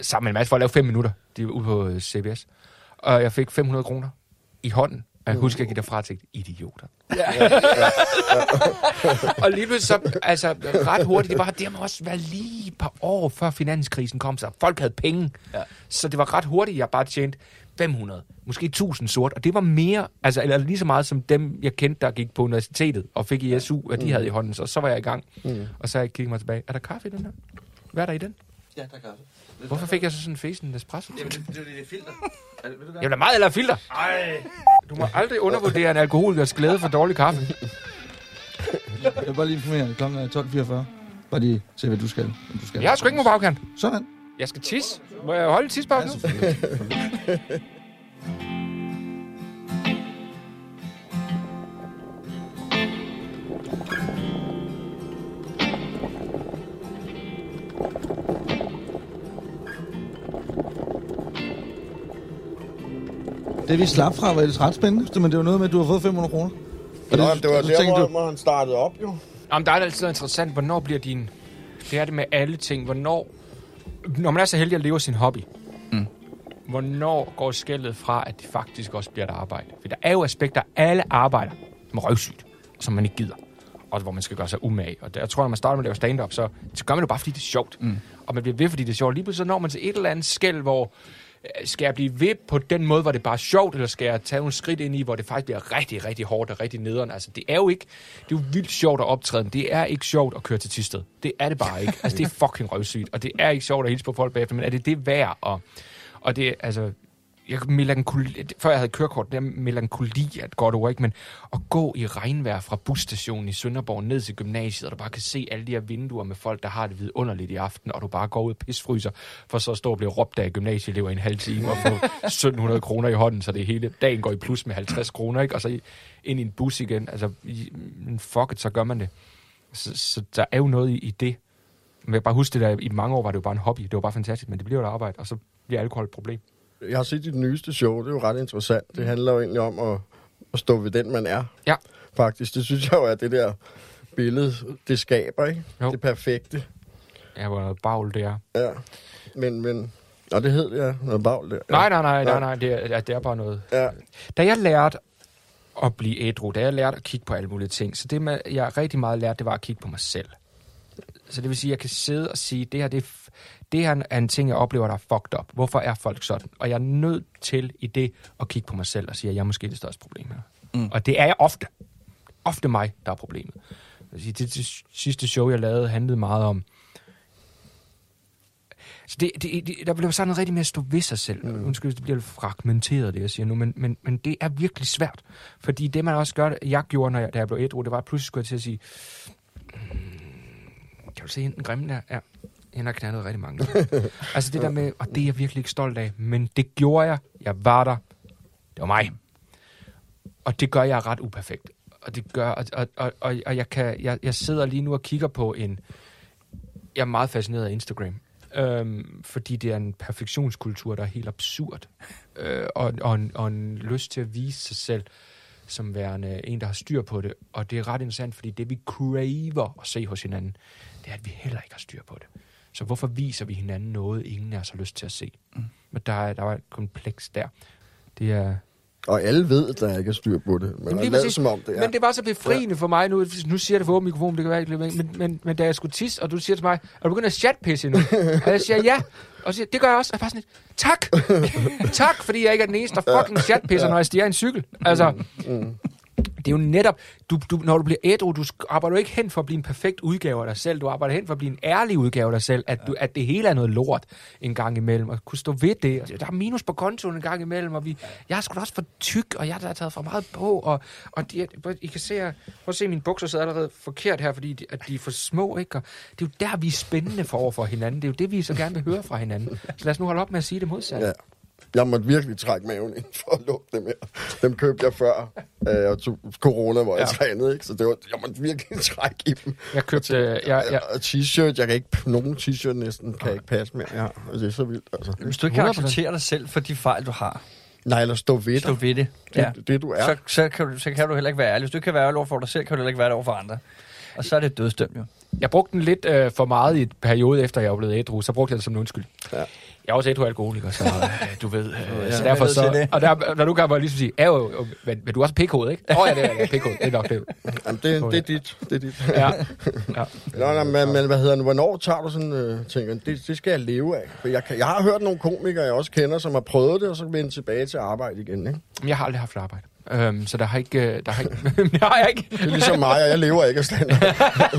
Sammen med en masse for at lave fem minutter. De var ude på øh, CBS. Og jeg fik 500 kroner i hånden. Og jeg husker, jeg gik derfra og tænkte, idioter. [LAUGHS] og lige pludselig så, altså ret hurtigt, det var, det må også være lige et par år før finanskrisen kom, så folk havde penge. Ja. Så det var ret hurtigt, jeg bare tjente 500, måske 1000 sort, og det var mere, altså eller lige så meget som dem, jeg kendte, der gik på universitetet og fik i SU, og de havde i hånden, så så var jeg i gang. Mm. Og så har jeg kigget mig tilbage, er der kaffe i den her? Hvad er der i den? Ja, der kan også. Hvorfor fik jeg så sådan en fesen espresso? Jamen, det, det, det er filter. Er det, vil du Jeg vil da meget eller filter. Ej. Du må aldrig undervurdere en alkoholikers glæde for dårlig kaffe. Jeg vil bare lige informere. Klokken er 12.44. Bare lige se, hvad du skal. Hvad du skal. Jeg har sgu ikke nogen bagkant. Sådan. Jeg skal tisse. Må jeg holde tidspause nu? selvfølgelig. Det vi slap fra var ellers ret spændende, men det var noget med, at du har fået 500 kroner. Og Nå, det var der, hvor, du, hvor han startede op, jo. Jamen, der er det altid interessant, hvornår bliver din... Det er det med alle ting. Hvornår... Når man er så heldig at leve sin hobby, Mm. hvornår går skældet fra, at det faktisk også bliver et arbejde? For der er jo aspekter, alle arbejder med røvsygt, som man ikke gider. Og hvor man skal gøre sig umage. Og der, jeg tror, når man starter med at lave stand-up, så, så gør man det bare, fordi det er sjovt. Mm. Og man bliver ved, fordi det er sjovt. Lige pludselig så når man til et eller andet skæld, hvor Øh, skal jeg blive ved på den måde, hvor det bare er sjovt, eller skal jeg tage nogle skridt ind i, hvor det faktisk bliver rigtig, rigtig hårdt og rigtig nederen? Altså, det er jo ikke, det er jo vildt sjovt at optræde, men det er ikke sjovt at køre til Tisted. Det er det bare ikke. Altså, det er fucking røvsygt, og det er ikke sjovt at hilse på folk bagefter, men er det det værd? Og, og det, altså, jeg, melankoli, før jeg havde kørekort, det er melankoli er et godt ord, ikke? men at gå i regnvejr fra busstationen i Sønderborg ned til gymnasiet, og du bare kan se alle de her vinduer med folk, der har det vidunderligt i aften, og du bare går ud og pisfryser, for så at stå og blive råbt af gymnasieelever i en halv time og få [LAUGHS] 1700 kroner i hånden, så det hele dagen går i plus med 50 kroner, ikke? og så ind i en bus igen. Altså, fuck it, så gør man det. Så, så der er jo noget i, i det. Men jeg kan bare huske det der, i mange år var det jo bare en hobby, det var bare fantastisk, men det bliver jo et arbejde, og så bliver alkohol et problem. Jeg har set dit nyeste show, det er jo ret interessant. Det handler jo egentlig om at, at stå ved den, man er. Ja. Faktisk, det synes jeg jo er det der billede, det skaber, ikke? Jo. Det perfekte. Jeg var noget bagl der. Ja. Men, men... Nå, det hed det, ja. Noget bagl der. Ja. Nej, nej, nej, nej, Nej. det er, det er bare noget. Ja. Da jeg lærte at blive ædru, da jeg lærte at kigge på alle mulige ting, så det, med, jeg rigtig meget lærte, det var at kigge på mig selv. Så det vil sige, at jeg kan sidde og sige, det her, det er, det her er en ting, jeg oplever, der er fucked up. Hvorfor er folk sådan? Og jeg er nødt til i det at kigge på mig selv og sige, at jeg er måske det største problem her. Mm. Og det er jeg ofte. Ofte mig, der er problemet. Det, det sidste show, jeg lavede, handlede meget om, så det, det, det, der blev sådan rigtig med at stå ved sig selv. Mm. Undskyld, det bliver fragmenteret, det jeg siger nu, men, men, men det er virkelig svært. Fordi det, man også gør, jeg gjorde, når jeg, da jeg blev ædru, det var at pludselig skulle jeg til at sige, "Mm, kan du se hende den grimme der? Ja, han har knaldet rigtig mange. [LAUGHS] altså det der med, og det er jeg virkelig ikke stolt af, men det gjorde jeg. Jeg var der. Det var mig. Og det gør jeg ret uperfekt. Og det gør, og, og, og, og jeg, kan, jeg, jeg sidder lige nu og kigger på en, jeg er meget fascineret af Instagram. Øhm, fordi det er en perfektionskultur, der er helt absurd. Øh, og, og, en, og en lyst til at vise sig selv som værende en, der har styr på det. Og det er ret interessant, fordi det vi craver at se hos hinanden, det er, at vi heller ikke har styr på det. Så hvorfor viser vi hinanden noget, ingen os har lyst til at se? Mm. Men der er, der er et kompleks der. Det er, Og alle ved, at der ikke er styr på det. Men Jamen, man lige præcis. som om det er. Men det var så befriende for mig nu. Nu siger jeg det for åben mikrofon, det kan være, ikke, men, men, men da jeg skulle tisse, og du siger til mig, er du begyndt at chatpisse nu? [LAUGHS] og jeg siger ja. Og så siger, det gør jeg også. Og jeg er bare sådan lidt, tak! [LAUGHS] tak, fordi jeg ikke er den eneste, der fucking chatpisser, når jeg stiger en cykel. Altså, Mm. Det er jo netop, du, du, når du bliver ædru, du arbejder jo ikke hen for at blive en perfekt udgave af dig selv. Du arbejder hen for at blive en ærlig udgave af dig selv. At, du, at det hele er noget lort en gang imellem. Og kunne stå ved det. Og der er minus på kontoen en gang imellem. Og vi, jeg er sgu da også for tyk, og jeg har taget for meget på. Og, og de, I kan se, her- prøv at se, mine bukser sidder allerede forkert her, fordi de, at de er for små. Ikke? Og det er jo der, vi er spændende for over for hinanden. Det er jo det, vi så gerne vil høre fra hinanden. Så lad os nu holde op med at sige det modsatte. Ja. Jeg måtte virkelig trække maven ind for at lukke dem her. Dem købte jeg før øh, og tog corona, hvor jeg Ja. trænede. Ikke? Så det var, jeg måtte virkelig [LAUGHS] trække i dem. Jeg købte... Øh, jeg, jeg, Og t-shirt, jeg kan ikke... Nogen t-shirt næsten kan ikke passe mere. Ja, og det er så vildt, altså. Hvis du ikke kan 100%. acceptere dig selv for de fejl, du har, Nej, eller stå ved stå dig. ved det. Det, Ja. det, det, du er. Så, så, kan du, så kan du heller ikke være ærlig. Hvis du ikke kan være ærlig over for dig selv, kan du heller ikke være det over for andre. Og så er det dødsdømt jo. Jeg brugte den lidt øh, for meget i et periode efter, jeg var blevet ædru. Så brugte jeg det som en undskyld. Ja. Jeg er også ædru alkoholiker, så [LAUGHS] øh, du ved. Øh, Ja, så derfor er så... Og der, når du kan bare ligesom sige, er jo, men, men du er også pikhoved, ikke? Åh oh, ja, det er, det er pikhoved. Det er nok det. Jamen, det, det er dit. Det er dit. Ja. [LAUGHS] ja. Nå, nå, men, men hvad hedder det? Hvornår tager du sådan, øh, tænker, det, det skal jeg leve af? For jeg, kan, jeg har hørt nogle komikere, jeg også kender, som har prøvet det, og så vendt tilbage til arbejde igen. Ikke? Jeg har aldrig haft arbejde. Øhm, så der har ikke... øh, Der har ikke [LAUGHS] det har jeg ikke. Det er ligesom mig, og jeg lever ikke af stand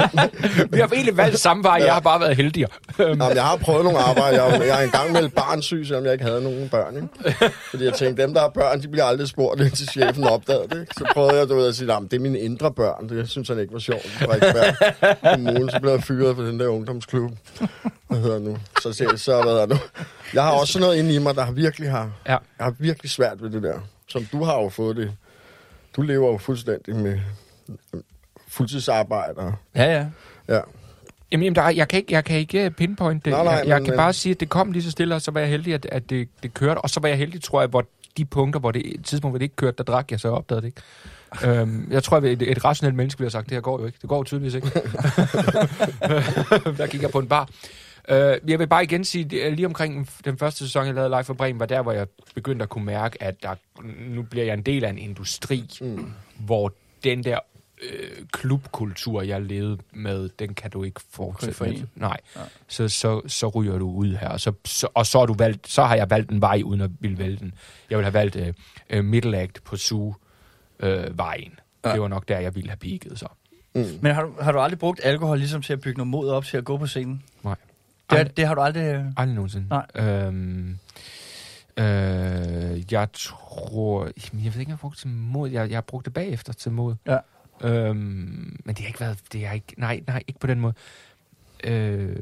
[LAUGHS] Vi har egentlig valgt samme vej. Jeg har bare været heldigere. Øhm, Jamen, jeg har prøvet nogle arbejde. Jeg, jeg er engang meldt barnsyg, selvom jeg ikke havde nogen børn. Ikke? Fordi jeg tænkte, dem der har børn, de bliver aldrig spurgt, [LAUGHS] indtil chefen opdagede det. Ikke? Så prøvede jeg du ved, at sige, at det er mine indre børn. Det synes han ikke var sjovt. Det var ikke værd. Kommunen, så blev jeg fyret fra den der ungdomsklub. Hvad hedder nu? Så jeg, så hvad hedder nu? Jeg har også noget inde i mig, der har virkelig har, Ja. jeg har virkelig svært ved det der. Som du har jo fået det. Du lever jo fuldstændig med fuldtidsarbejde. og- Ja, ja. Ja. Jamen, jamen der, er- jeg, kan ikke, jeg kan ikke øh, pinpoint det. Nej, nej, jeg jeg men- kan bare sige, at det kom lige så stille, og så var jeg heldig, at, at det, det kørte. Og så var jeg heldig, tror jeg, hvor de punkter, hvor det tidspunkt, hvor det ikke kørte, der drak jeg, så opdagede det ikke. øhm, jeg tror, at et, et rationelt menneske ville have sagt, det her går jo ikke. Det går jo tydeligvis ikke. [LAUGHS] [LAUGHS] der gik jeg på en bar. Øh, jeg vil bare igen sige, lige omkring den første sæson, jeg lavede Live for Bremen, var der, hvor jeg begyndte at kunne mærke, at der, nu bliver jeg en del af en industri, mm. hvor den der øh, klubkultur, jeg levede med, den kan du ikke fortsætte med. Nej. Ja. Så, så, så ryger du ud her. Og så, så, og så, har du valgt, så har jeg valgt en vej, uden at ville vælge den. Jeg vil have valgt øh, øh, middle act på SU øh, vejen. Ja. Det var nok der, jeg ville have peaked så. Men har du, har du aldrig brugt alkohol ligesom til at bygge noget mod op til at gå på scenen? Nej. Det, er- det har du aldrig... Aldrig nogensinde. Nej. Øhm, øh, jeg tror... Jamen, Jeg ved ikke, om jeg har brugt det til mod. Jeg, jeg har brugt det bagefter til mod. Ja. Øhm, men det har ikke været... Det har ikke, nej, nej, ikke på den måde. Øh,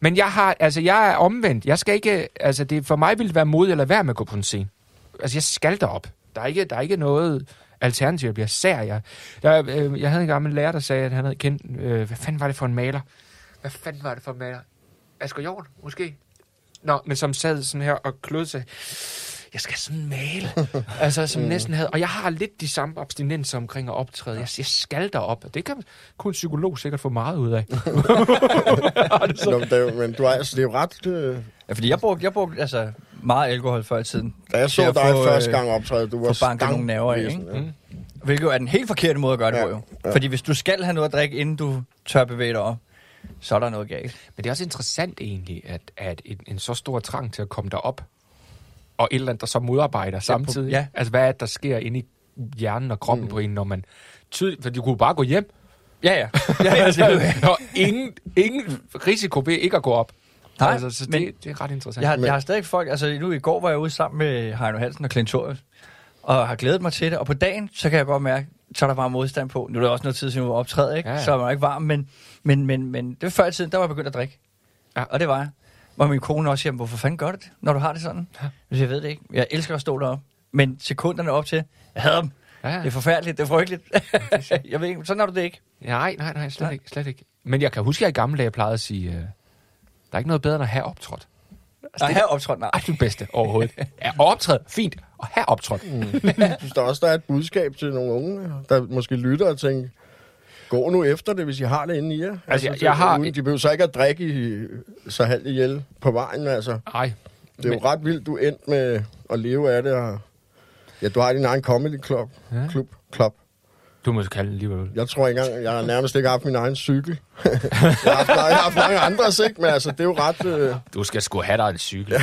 men jeg har, altså jeg er omvendt. Jeg skal ikke, altså det, for mig vil det være mod eller være med at gå på en scene. Altså jeg skal derop. Der er ikke, der er ikke noget alternativ. Jeg bliver sær. Jeg, der, øh, jeg havde en gammel lærer, der sagde, at han havde kendt, øh, hvad fanden var det for en maler? Hvad fanden var det for en maler? Asger Jorn, måske? Nå, men som sad sådan her og klødte sig. Jeg skal sådan male. [LAUGHS] altså, som næsten havde... Og jeg har lidt de samme abstinenser omkring at optræde. Jeg, jeg skal derop. Det kan kun en psykolog sikkert få meget ud af. [LAUGHS] [LAUGHS] Nå, men, det, er men du er, altså, det er jo ret... Øh, Ja, fordi jeg brugte, jeg brugte altså, meget alkohol før i tiden. da jeg så dig få, første øh, gang optræde, du var banket nogle nerver af, stank- ikke? Mm. Hvilket jo er den helt forkerte måde at gøre det Ja, på, jo. ja. Fordi hvis du skal have noget at drikke, inden du tør bevæge dig op, så er der noget galt. Men det er også interessant egentlig, at, at en, en så stor trang til at komme derop, og et eller andet, der så modarbejder samtidig. ja. Altså, hvad er det, der sker inde i hjernen og kroppen mm. på en, når man... Tydeligt, for du kunne bare gå hjem. Ja, ja. [LAUGHS] ja, ja det, er jo- [LAUGHS] og ingen, ingen risiko ved ikke at gå op. Nej, altså, så men- det, det er ret interessant. jeg, har, jeg har stadig folk, altså nu i går var jeg ude sammen med Heino Hansen og Clint Thorius, og har glædet mig til det, og på dagen, så kan jeg godt mærke, så er der bare modstand på. Nu er det også noget tid siden, jeg var optrædet, ikke? Ja, Ja. Så er man ikke varm, men, men, men, men det var før i tiden, der var jeg begyndt at drikke. Ja. Og det var jeg. Hvor min kone også siger, hvorfor fanden gør du det, når du har det sådan? Ja. Ja. Jeg ved det ikke. Jeg elsker at stå deroppe. Men sekunderne op til, jeg hader dem. ja, ja. Det er forfærdeligt, det er frygteligt. [LAUGHS] jeg ved ikke, sådan er du det ikke. Nej, nej, nej, slet Nej. ikke, slet ikke. Men jeg kan huske, at jeg i gamle dage plejede at sige, uh, der er ikke noget bedre end at have optrådt. Og her optrådt, nej. Ej, det bedste overhovedet. [LAUGHS] Ja, optræde, fint. Og have optrådt. [LAUGHS] Jeg synes der også, der er et budskab til nogle unge, der måske lytter og tænker, Gå nu efter det, hvis I har det inde i jer. Altså, jeg- det- jeg har- Uden, de behøver så ikke at drikke i, så halvt ihjel på vejen, altså. Nej. Det er jo ret vildt, du er endt med at leve af det, og ja, du har din egen comedy club. Ja. Klub, club. Du må kalde det alligevel. Jeg tror ikke engang, jeg har nærmest ikke haft min egen cykel. jeg, har haft, jeg har haft mange andres, ikke? Men altså, det er jo ret... Øh, Du skal sgu have dig en cykel.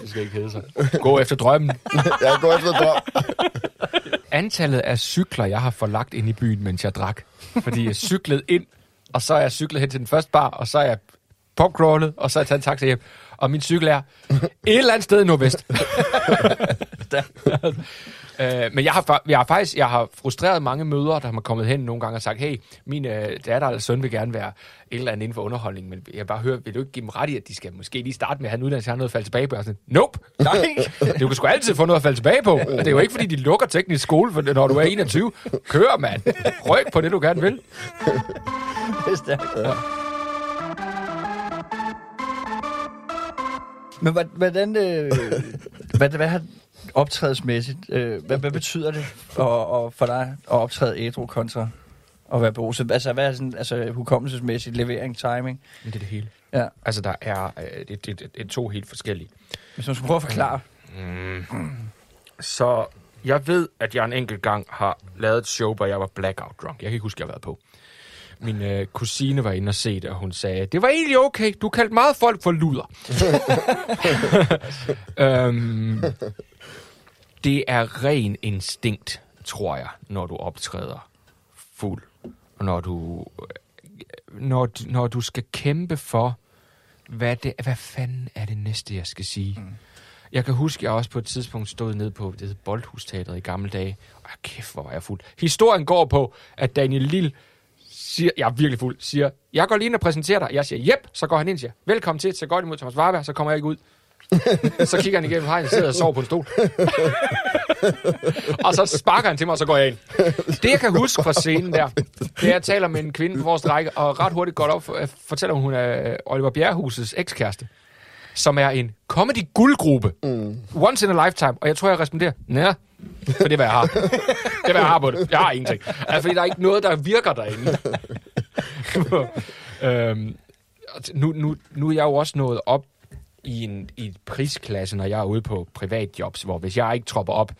Det skal ikke hedde sig. Gå efter drømmen. jeg går efter drøm. Antallet af cykler, jeg har forlagt ind i byen, mens jeg drak. Fordi jeg cyklede ind, og så er jeg cyklet hen til den første bar, og så er jeg popcrawlet, og så er jeg taget en taxa hjem. Og min cykel er et eller andet sted i Nordvest. [LAUGHS] [LAUGHS] Øh, men jeg har, jeg har faktisk jeg har frustreret mange mødre, der har kommet hen nogle gange og sagt, hey, min øh, datter eller søn vil gerne være et eller andet inden for underholdning, men jeg bare hører, vil du ikke give dem ret i, at de skal måske lige starte med at have en uddannelse, have noget at falde tilbage på? Og sådan, nope, nej, [LAUGHS] du kan sgu altid få noget at falde tilbage på. Det er jo ikke, fordi de lukker teknisk skole, for når du er 21. Kør, mand. Ryk på det, du gerne vil. Det er stærkt. Ja. Men hvordan, øh, [LAUGHS] hvad, hvad har optrædelsesmæssigt, øh, hvad, hvad betyder det og, og for dig at optræde ædru kontra at være beruset? Altså, hvad er sådan, altså hukommelsesmæssigt, levering, timing? Men det er det hele. Ja. Altså, der er, øh, det, det, det, det er to helt forskellige. Hvis man skulle prøve at forklare. Så jeg ved, at jeg en enkelt gang har lavet et show, hvor jeg var blackout drunk. Jeg kan ikke huske, jeg har været på. Min øh, kusine var inde og se det, og hun sagde, det var egentlig okay, du kaldte meget folk for luder. [LAUGHS] øhm, det er ren instinkt, tror jeg, når du optræder fuld. Og når du, øh, når, når du skal kæmpe for, hvad, det, hvad fanden er det næste, jeg skal sige? Mm. Jeg kan huske, at jeg også på et tidspunkt stod nede på det hed Boldhusteatret i gamle dage. Og kæft, hvor var jeg fuld. Historien går på, at Daniel Lille siger, jeg er virkelig fuld, siger, jeg går lige ind og præsenterer dig. Jeg siger, jep, så går han ind og siger, velkommen til, så går imod Thomas Warberg, så kommer jeg ikke ud. [LAUGHS] så kigger han igennem hegnet, sidder og sover på en stol. og så sparker han til mig, og så går jeg ind. Det, jeg kan [LAUGHS] huske fra scenen der, [LAUGHS] det er, at jeg taler med en kvinde på vores række, og ret hurtigt går op, for- øh, fortæller hun, hun er øh, Oliver Bjerrehusets ekskæreste som er en comedy guldgruppe. Mm. Once in a lifetime. Og jeg tror, jeg responderer, ja, for det er, hvad jeg har. Det er, hvad jeg har på det. Jeg har ingenting. Altså, fordi der er ikke noget, der virker derinde. [LAUGHS] øhm, nu, nu, nu er jeg jo også nået op i en, i prisklasse, når jeg er ude på privatjobs, hvor hvis jeg ikke tropper op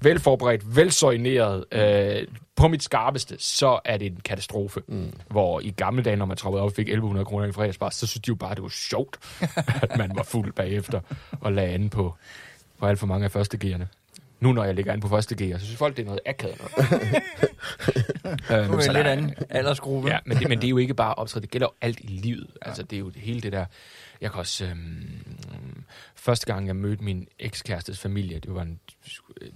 velforberedt, velsøjneret, øh, på mit skarpeste, så er det en katastrofe. Mm. Hvor i gamle dage, når man troppede op og fik 1100 kroner i fredagsbar, så synes de jo bare, det var sjovt, [LAUGHS] at man var fuld bagefter og lagde an på, på alt for mange af første gearne. Nu når jeg ligger an på første gear, så synes folk, det er noget akavet noget. [LAUGHS] øhm, Nu er så en lidt anden aldersgruppe. Ja, men det, men det er jo [LAUGHS] ikke bare optræde, det gælder jo alt i livet. Altså, det er jo det hele det der... Jeg kan også... Øhm, første gang, jeg mødte min ekskærestes familie, det var en... øh,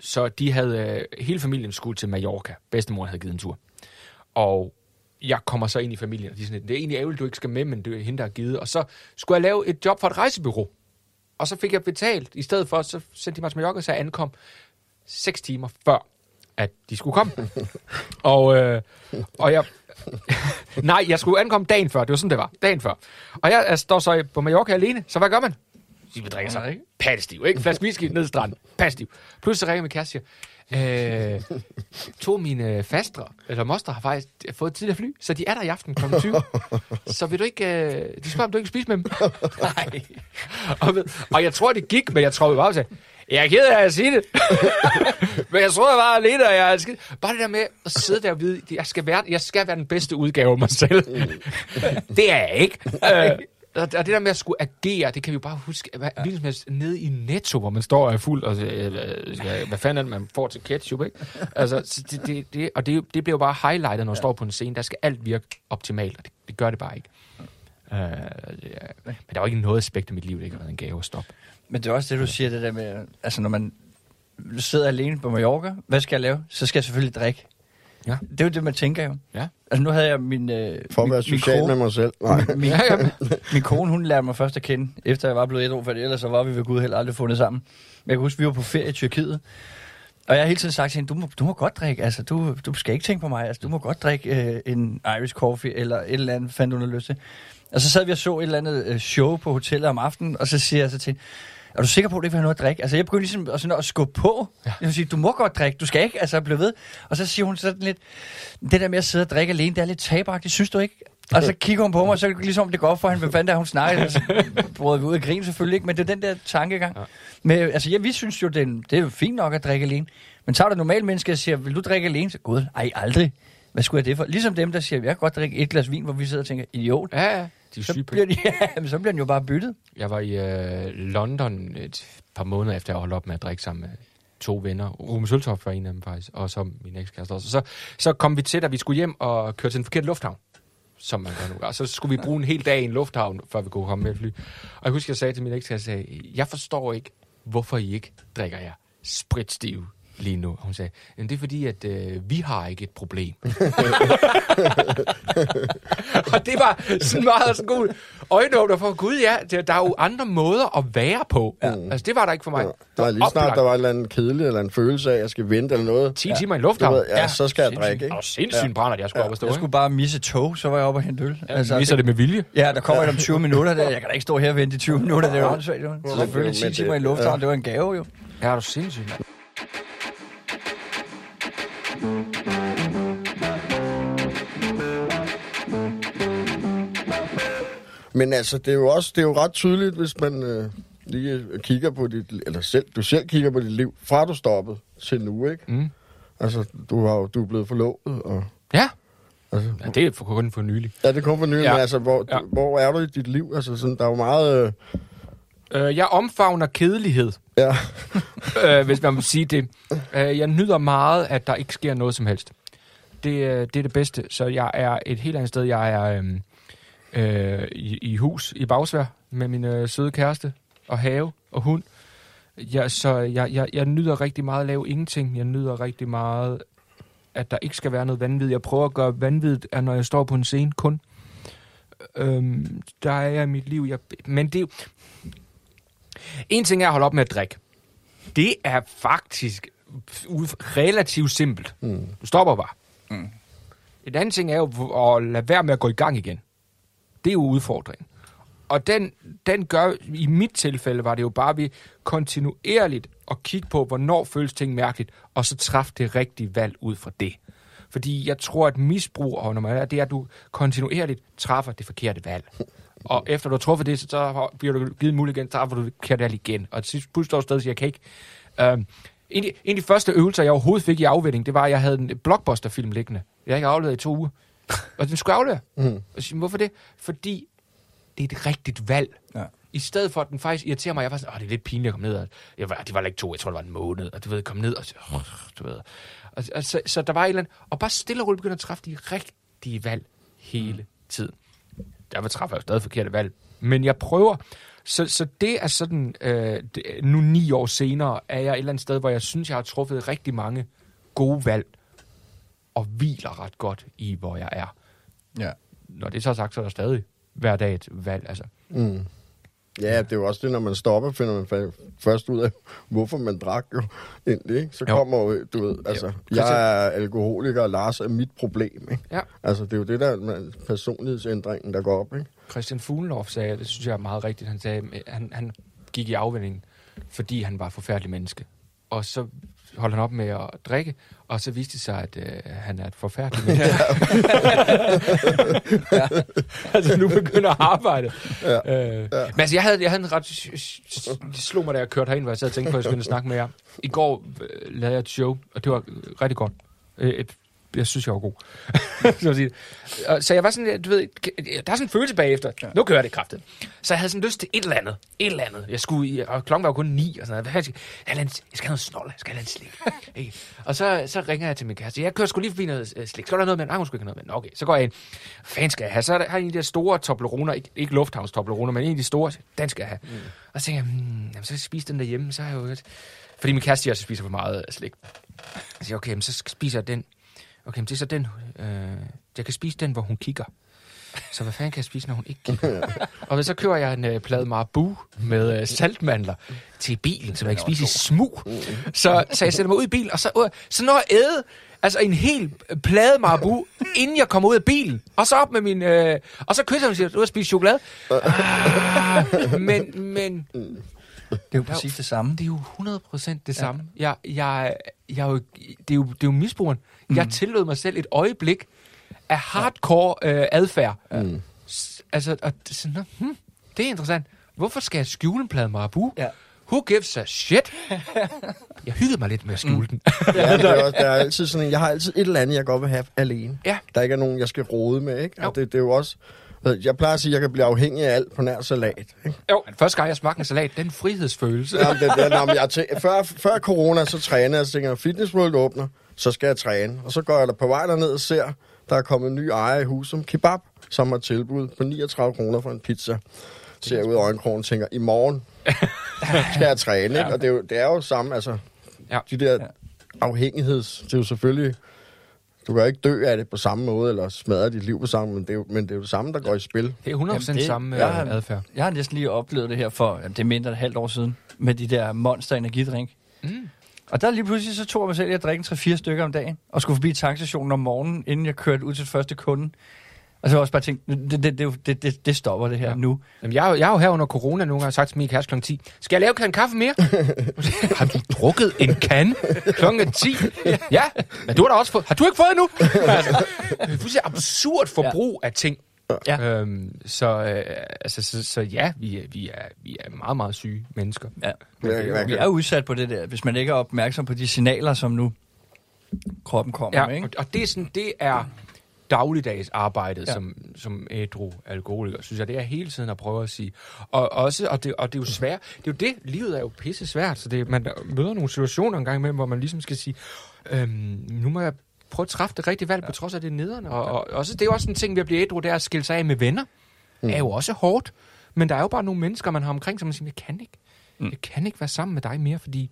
Så de havde... Øh, hele familien skulle til Mallorca. Bedstemor havde givet en tur. Og jeg kommer så ind i familien, og de er sådan, det er egentlig ærgerligt, du ikke skal med, men det er hende, der har givet. Og så skulle jeg lave et job for et rejsebureau. Og så fik jeg betalt. I stedet for, så sendte de mig til Mallorca, så jeg ankom seks timer før, at de skulle komme. [LAUGHS] og, øh, og jeg... [LAUGHS] Nej, jeg skulle ankomme dagen før. Det var sådan, det var. Dagen før. Og jeg, jeg står så på Mallorca alene. Så hvad gør man? Så vi drikker sig. Pattestiv, ikke? Flaske whisky ned i stranden. Pattestiv. Pludselig ringer min kæreste og siger, øh, to af mine fastre, eller moster, har faktisk fået et tidligere fly, så de er der i aften kl. 20. Så vil du ikke, øh, de spørger, om du ikke spise med dem. Nej. og, ved, og jeg tror, det gik, men jeg tror, vi bare sagde, jeg er ked af at sige det. [LAUGHS] men jeg tror, jeg var alene, og jeg er skid. Bare det der med at sidde der og vide, jeg skal være, jeg skal være den bedste udgave af mig selv. [LAUGHS] det er jeg ikke. Øh, og det der med at skulle agere, det kan vi jo bare huske, hvad, ja. ligesom helst nede i Netto, hvor man står og er fuld, og øh, øh, hvad fanden er det, man får til ketchup, ikke? Altså, så det, det, det, og det, det bliver jo bare highlightet, når man ja. står på en scene. Der skal alt virke optimalt, og det, det gør det bare ikke. Uh, ja. Men der var ikke noget aspekt af mit liv, der ikke har været en gave at stoppe. Men det er også det, du siger, det der med, altså når man sidder alene på Mallorca, hvad skal jeg lave? Så skal jeg selvfølgelig drikke. Ja. Det er jo det, man tænker jo. Ja. Altså nu havde jeg min... Øh, For at min, være min social kone- med mig selv. Nej. [LAUGHS] min, Ja, ja. min kone, hun lærte mig først at kende, efter jeg var blevet ædru, for ellers så var vi ved Gud heller aldrig fundet sammen. Men jeg kan huske, vi var på ferie i Tyrkiet, og jeg har hele tiden sagt til hende, du må, du må godt drikke, altså du, du skal ikke tænke på mig, altså du må godt drikke øh, en Irish coffee, eller et eller andet, fandt hun har lyst til. Og så sad vi og så et eller andet øh, show på hotellet om aftenen, og så siger jeg så til hende, er du sikker på, at det ikke vil have noget at drikke? Altså, jeg begyndte ligesom at, sådan at skubbe på. Ja. Jeg vil sige, du må godt drikke, du skal ikke altså blive ved. Og så siger hun sådan lidt, det der med at sidde og drikke alene, det er lidt tabagtigt, synes du ikke? Og så kigger hun på mig, og så er ligesom, det går op for hende, hvad fanden der hun snakker. Så brød vi ud af grin selvfølgelig ikke, men det er den der tankegang. Ja. Men altså, ja, vi synes jo, det er, det er jo fint nok at drikke alene. Men så er der normalt mennesker, der siger, vil du drikke alene? Så, Gud, ej, aldrig. Hvad skulle jeg det for? Ligesom dem, der siger, jeg kan godt drikke et glas vin, hvor vi sidder og tænker, idiot. Ja, ja. De er Så syge bliver, de, [LAUGHS] ja, så bliver den jo bare byttet. Jeg var i øh, London et par måneder efter, jeg holdt op med at drikke sammen med to venner. Rune Søltoft var en af dem faktisk, og så min ekskæreste også. Så, så kom vi til, at vi skulle hjem og køre til en forkert lufthavn som man gør nu. Og så skulle vi bruge en hel dag i en lufthavn, før vi kunne komme med fly. Og jeg husker, jeg sagde til min ekskæreste, jeg, sagde, jeg forstår ikke, hvorfor I ikke drikker jer spritstive lige nu. Og hun sagde, "Jamen, det er fordi, at øh, vi har ikke et problem. [LAUGHS] [LAUGHS] og det var sådan meget sådan god øjenåbner for, gud ja, der, der er jo andre måder at være på. Ja. Altså, det var der ikke for mig. Ja. Der var lige snart, der var en eller anden kedelig, eller en følelse af, at jeg skal vente eller noget. 10 timer i en Du lufthavn. ved, ja, så skal jeg drikke, ikke? Og sindssygt brænder, jeg skulle op og stå. Jeg skulle bare misse tog, så var jeg oppe og hente øl. ikke? Altså, misser det med vilje. Ja, der kommer [LAUGHS] et om 20 minutter. Der. Jeg kan da ikke stå her og vente i 20 minutter. Det er jo åndssvagt. Så selvfølgelig 10 Men det- timer i lufthavn, ja. det var en gave jo. Ja, du sindssygt. mand. Men altså, det er jo også det er jo ret tydeligt, hvis man øh, lige kigger på dit, eller selv, du selv kigger på dit liv, fra du stoppede til nu, ikke? Mm. Altså, du, har, jo- du er blevet forlovet, og... Ja. Altså, ja, det er for kun for nylig. ja, det kommer for nylig, Ja. men altså, hvor, ja. hvor er du i dit liv? Altså, sådan, der er jo meget... Øh, Øh, jeg omfavner kedelighed, ja, [LAUGHS] øh, hvis man må sige det. Øh, jeg nyder meget, at der ikke sker noget som helst. Det, øh, det er det bedste. Så jeg er et helt andet sted. Jeg er øh, øh, i, i hus i Bagsvær med min øh, søde kæreste og have og hund. Jeg, så jeg, jeg, jeg nyder rigtig meget at lave ingenting. Jeg nyder rigtig meget, at der ikke skal være noget vanvid. Jeg prøver at gøre vanvittigt, at når jeg står på en scene kun. Øhm, der er jeg i mit liv. Jeg, men det. En ting er at holde op med at drikke. Det er faktisk relativt simpelt. mm. Du stopper bare. Mm. Et andet ting er jo at lade være med at gå i gang igen. Det er jo udfordringen. Og den, den gør, i mit tilfælde var det jo bare ved kontinuerligt at kigge på, hvornår føles ting mærkeligt, og så træffe det rigtige valg ud fra det. Fordi jeg tror, at misbrug, og når man er, det er, at du kontinuerligt træffer det forkerte valg. [LAUGHS] Og efter du har truffet det, så- så bliver du givet mulighed igen, så træffer du forkerte valg igen. Og til sidst pludselig står stadig siger, jeg kan ikke. Øhm, en, af de, en af de første øvelser, jeg overhovedet fik i afvænding, det var, at jeg havde en blockbuster-film liggende. Jeg har ikke afleveret i to uger. [LAUGHS] Og den skulle aflevere. Mm. Og siger, hvorfor det? Fordi det er et rigtigt valg. Ja. I stedet for, at den faktisk irriterer mig, jeg var sådan, åh, det er lidt pinligt at komme ned. Jeg var, det var ikke to, jeg tror, det var en måned. Og du ved, komme ned og, åh, du ved. Og, og så, så, der var et eller andet, og bare stille og roligt begyndte at træffe de rigtige valg hele tiden. Derfor træffer jeg jo stadig forkerte valg. Men jeg prøver. Så, så det er sådan, øh, det, nu ni år senere, er jeg et eller andet sted, hvor jeg synes, jeg har truffet rigtig mange gode valg, og hviler ret godt i, hvor jeg er. Ja. Når det så er sagt, så er der stadig hver dag et valg. Altså. Mm. Ja, det er jo også det, når man stopper, finder man først ud af, [LAUGHS] hvorfor man drak jo egentlig, ikke? Så Jo. kommer jo, du ved, altså, Christian- jeg er alkoholiker, og Lars er mit problem, ikke? Ja. Altså, det er jo det der med personlighedsændringen, der går op, ikke? Christian Fuglendorf sagde, det synes jeg er meget rigtigt, han sagde, han, han gik i afvindingen, fordi han var forfærdelig menneske. Og så holdt han op med at drikke, og så viste det sig, at øh, han er et forfærdeligt menneske. ja. [LAUGHS] altså nu begynder at arbejde. Ja. Øh, ja. Men altså, jeg havde, jeg havde en ret... Det slog mig, da jeg kørte herind, hvor jeg sad og tænkte på, at jeg skulle snakke med jer. I går øh, lavede jeg et show, og det var rigtig godt. Øh, et, jeg synes, jeg var god. [LAUGHS] så, sige. Så jeg var sådan, du ved, der er sådan en følelse bagefter. Ja. Nu kører det kraftigt. Så jeg havde sådan lyst til et eller andet. Et eller andet. Jeg skulle, og klokken var jo kun ni og sådan noget. Hvad skal jeg, jeg, jeg skal have noget snolle. Jeg skal have noget slik. [LAUGHS] Ikke? og så, så ringer jeg til min kæreste. Jeg kører sgu lige forbi noget øh, slik. Skal have noget med? Nej, hun skulle ikke have noget med. Nå, Okay, så går jeg ind. Fanden skal jeg have? Så er der, har jeg en af de der store Tobleroner. Ikke, ikke lufthavns Tobleroner, men en af de store. Den skal jeg have. Mm. Og så tænker jeg, hmm, jamen, så skal jeg spise den derhjemme. Så er jeg jo... lidt- Fordi min kæreste jeg spiser for meget slik. Jeg siger, okay, men så spiser jeg den. Okay, men det er så den, øh, jeg kan spise den, hvor hun kigger. Så hvad fanden kan jeg spise, når hun ikke kigger? [LAUGHS] og så kører jeg en øh, plade Marabu med øh, saltmandler til bilen, så jeg ikke spise i smug. Så, så jeg sætter mig ud i bilen, og så, øh, så når jeg æde altså en hel plade Marabu, inden jeg kommer ud af bilen. Og så op med min... Øh, og så kysser hun og siger, du har spist chokolade. Ah, men, men Det er jo præcis det samme. Det er jo 100% det ja. samme. Jeg, jeg, jeg, er jo, det, er jo, det er jo misbrugeren. Mm. Jeg tillod mig selv et øjeblik af hardcore øh, adfærd. Mm. S- Altså, og det, er sådan, "Nå, hmm, det er interessant. Hvorfor skal jeg skjule en plade Marabu? Ja. Who gives a shit? jeg hyggede mig lidt med at skjule den. Ja, [LAUGHS] det er også, der er altid sådan en, jeg har altid et eller andet, jeg godt vil have alene. Ja. Der ikke er nogen, jeg skal rode med, ikke? Jo. Og det, det er jo også... Jeg plejer at sige, at jeg kan blive afhængig af alt på nær salat. Ikke? jo, men første gang jeg smagte en salat, den frihedsfølelse. Jamen, det, det, nå, men jeg tæ- før, før corona, så træner jeg, så tænker jeg, Fitness World åbner, så skal jeg træne. Og så går jeg der på vej derned og ser, der er kommet en ny ejer i huset som kebab, som har tilbud på 39 kroner for en pizza. Ser jeg ud af øjenkrogen og tænker, i morgen [LAUGHS] skal jeg træne. Ikke? Og det er, jo, det er jo samme, altså, Ja. de der afhængigheds, det er jo selvfølgelig, du kan ikke dø af det på samme måde, eller smadre dit liv på samme måde, men det er jo, men det er jo det samme, der går i spil. Det er 100% Jamen, det- samme jeg øh, har- adfærd. Jeg har næsten lige oplevet det her for, jamen, det er mindre end et halvt år siden, med de der monster energidrink. Mm. Og der lige pludselig så tog jeg mig selv at drikke 3-4 stykker om dagen, og skulle forbi tankstationen om morgenen, inden jeg kørte ud til første kunde. Og så har jeg også bare tænkt, det, det, det, det, det, stopper det her Ja. ja. nu. Jamen, jeg, jeg har jo her under corona nogle gange sagt til min kæreste kl. 10, skal jeg lave en kaffe mere? [LAUGHS] har du drukket en kan kl. 10? Ja, men du har da også fået... Har du ikke fået endnu? [LAUGHS] altså, det er fuldstændig absurd forbrug af ting. Ja. Øhm, så, øh, altså, så, så ja, vi, er- vi, er, vi er meget, meget syge mennesker. Ja. Men jeg Vi er udsat på det der, hvis man ikke er opmærksom på de signaler, som nu kroppen kommer med, Ja, ikke? og, det er sådan, det er dagligdags arbejdet. Ja. som, som ædru alkoholiker, synes jeg, det er hele tiden at prøve at sige. Og, også, og, det, og det er jo svært. Det er jo det, livet er jo pisse svært, så det, man møder nogle situationer en gang imellem, hvor man ligesom skal sige, øhm, nu må jeg prøve at træffe det rigtige valg, ja. på trods af det er nederne. Og, og, også, det er jo også en ting ved at blive ædru, det er at skille sig af med venner. Mm. er jo også hårdt. Men der er jo bare nogle mennesker, man har omkring, som man siger, jeg kan ikke. Mm. Jeg kan ikke være sammen med dig mere, fordi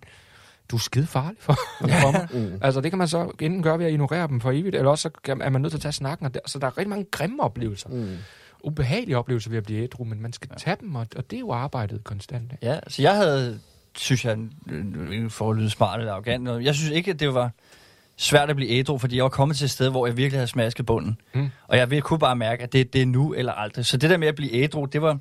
du er skide farlig for, [LAUGHS] for mig. Mm. Altså, det kan man så enten gøre ved at ignorere dem for evigt, eller også så er man nødt til at tage snakken. Og der, så der er rigtig mange grimme oplevelser. Mm. Ubehagelige oplevelser ved at blive ædru, men man skal ja. tage dem, og, og det er jo arbejdet konstant. Ikke? Ja, så jeg havde, synes jeg, for at lyde smart eller arrogant, jeg synes ikke, at det var svært at blive ædru, fordi jeg var kommet til et sted, hvor jeg virkelig havde smasket bunden. Mm. Og jeg ville- kunne bare mærke, at det, det er nu eller aldrig. Så det der med at blive ædru, det var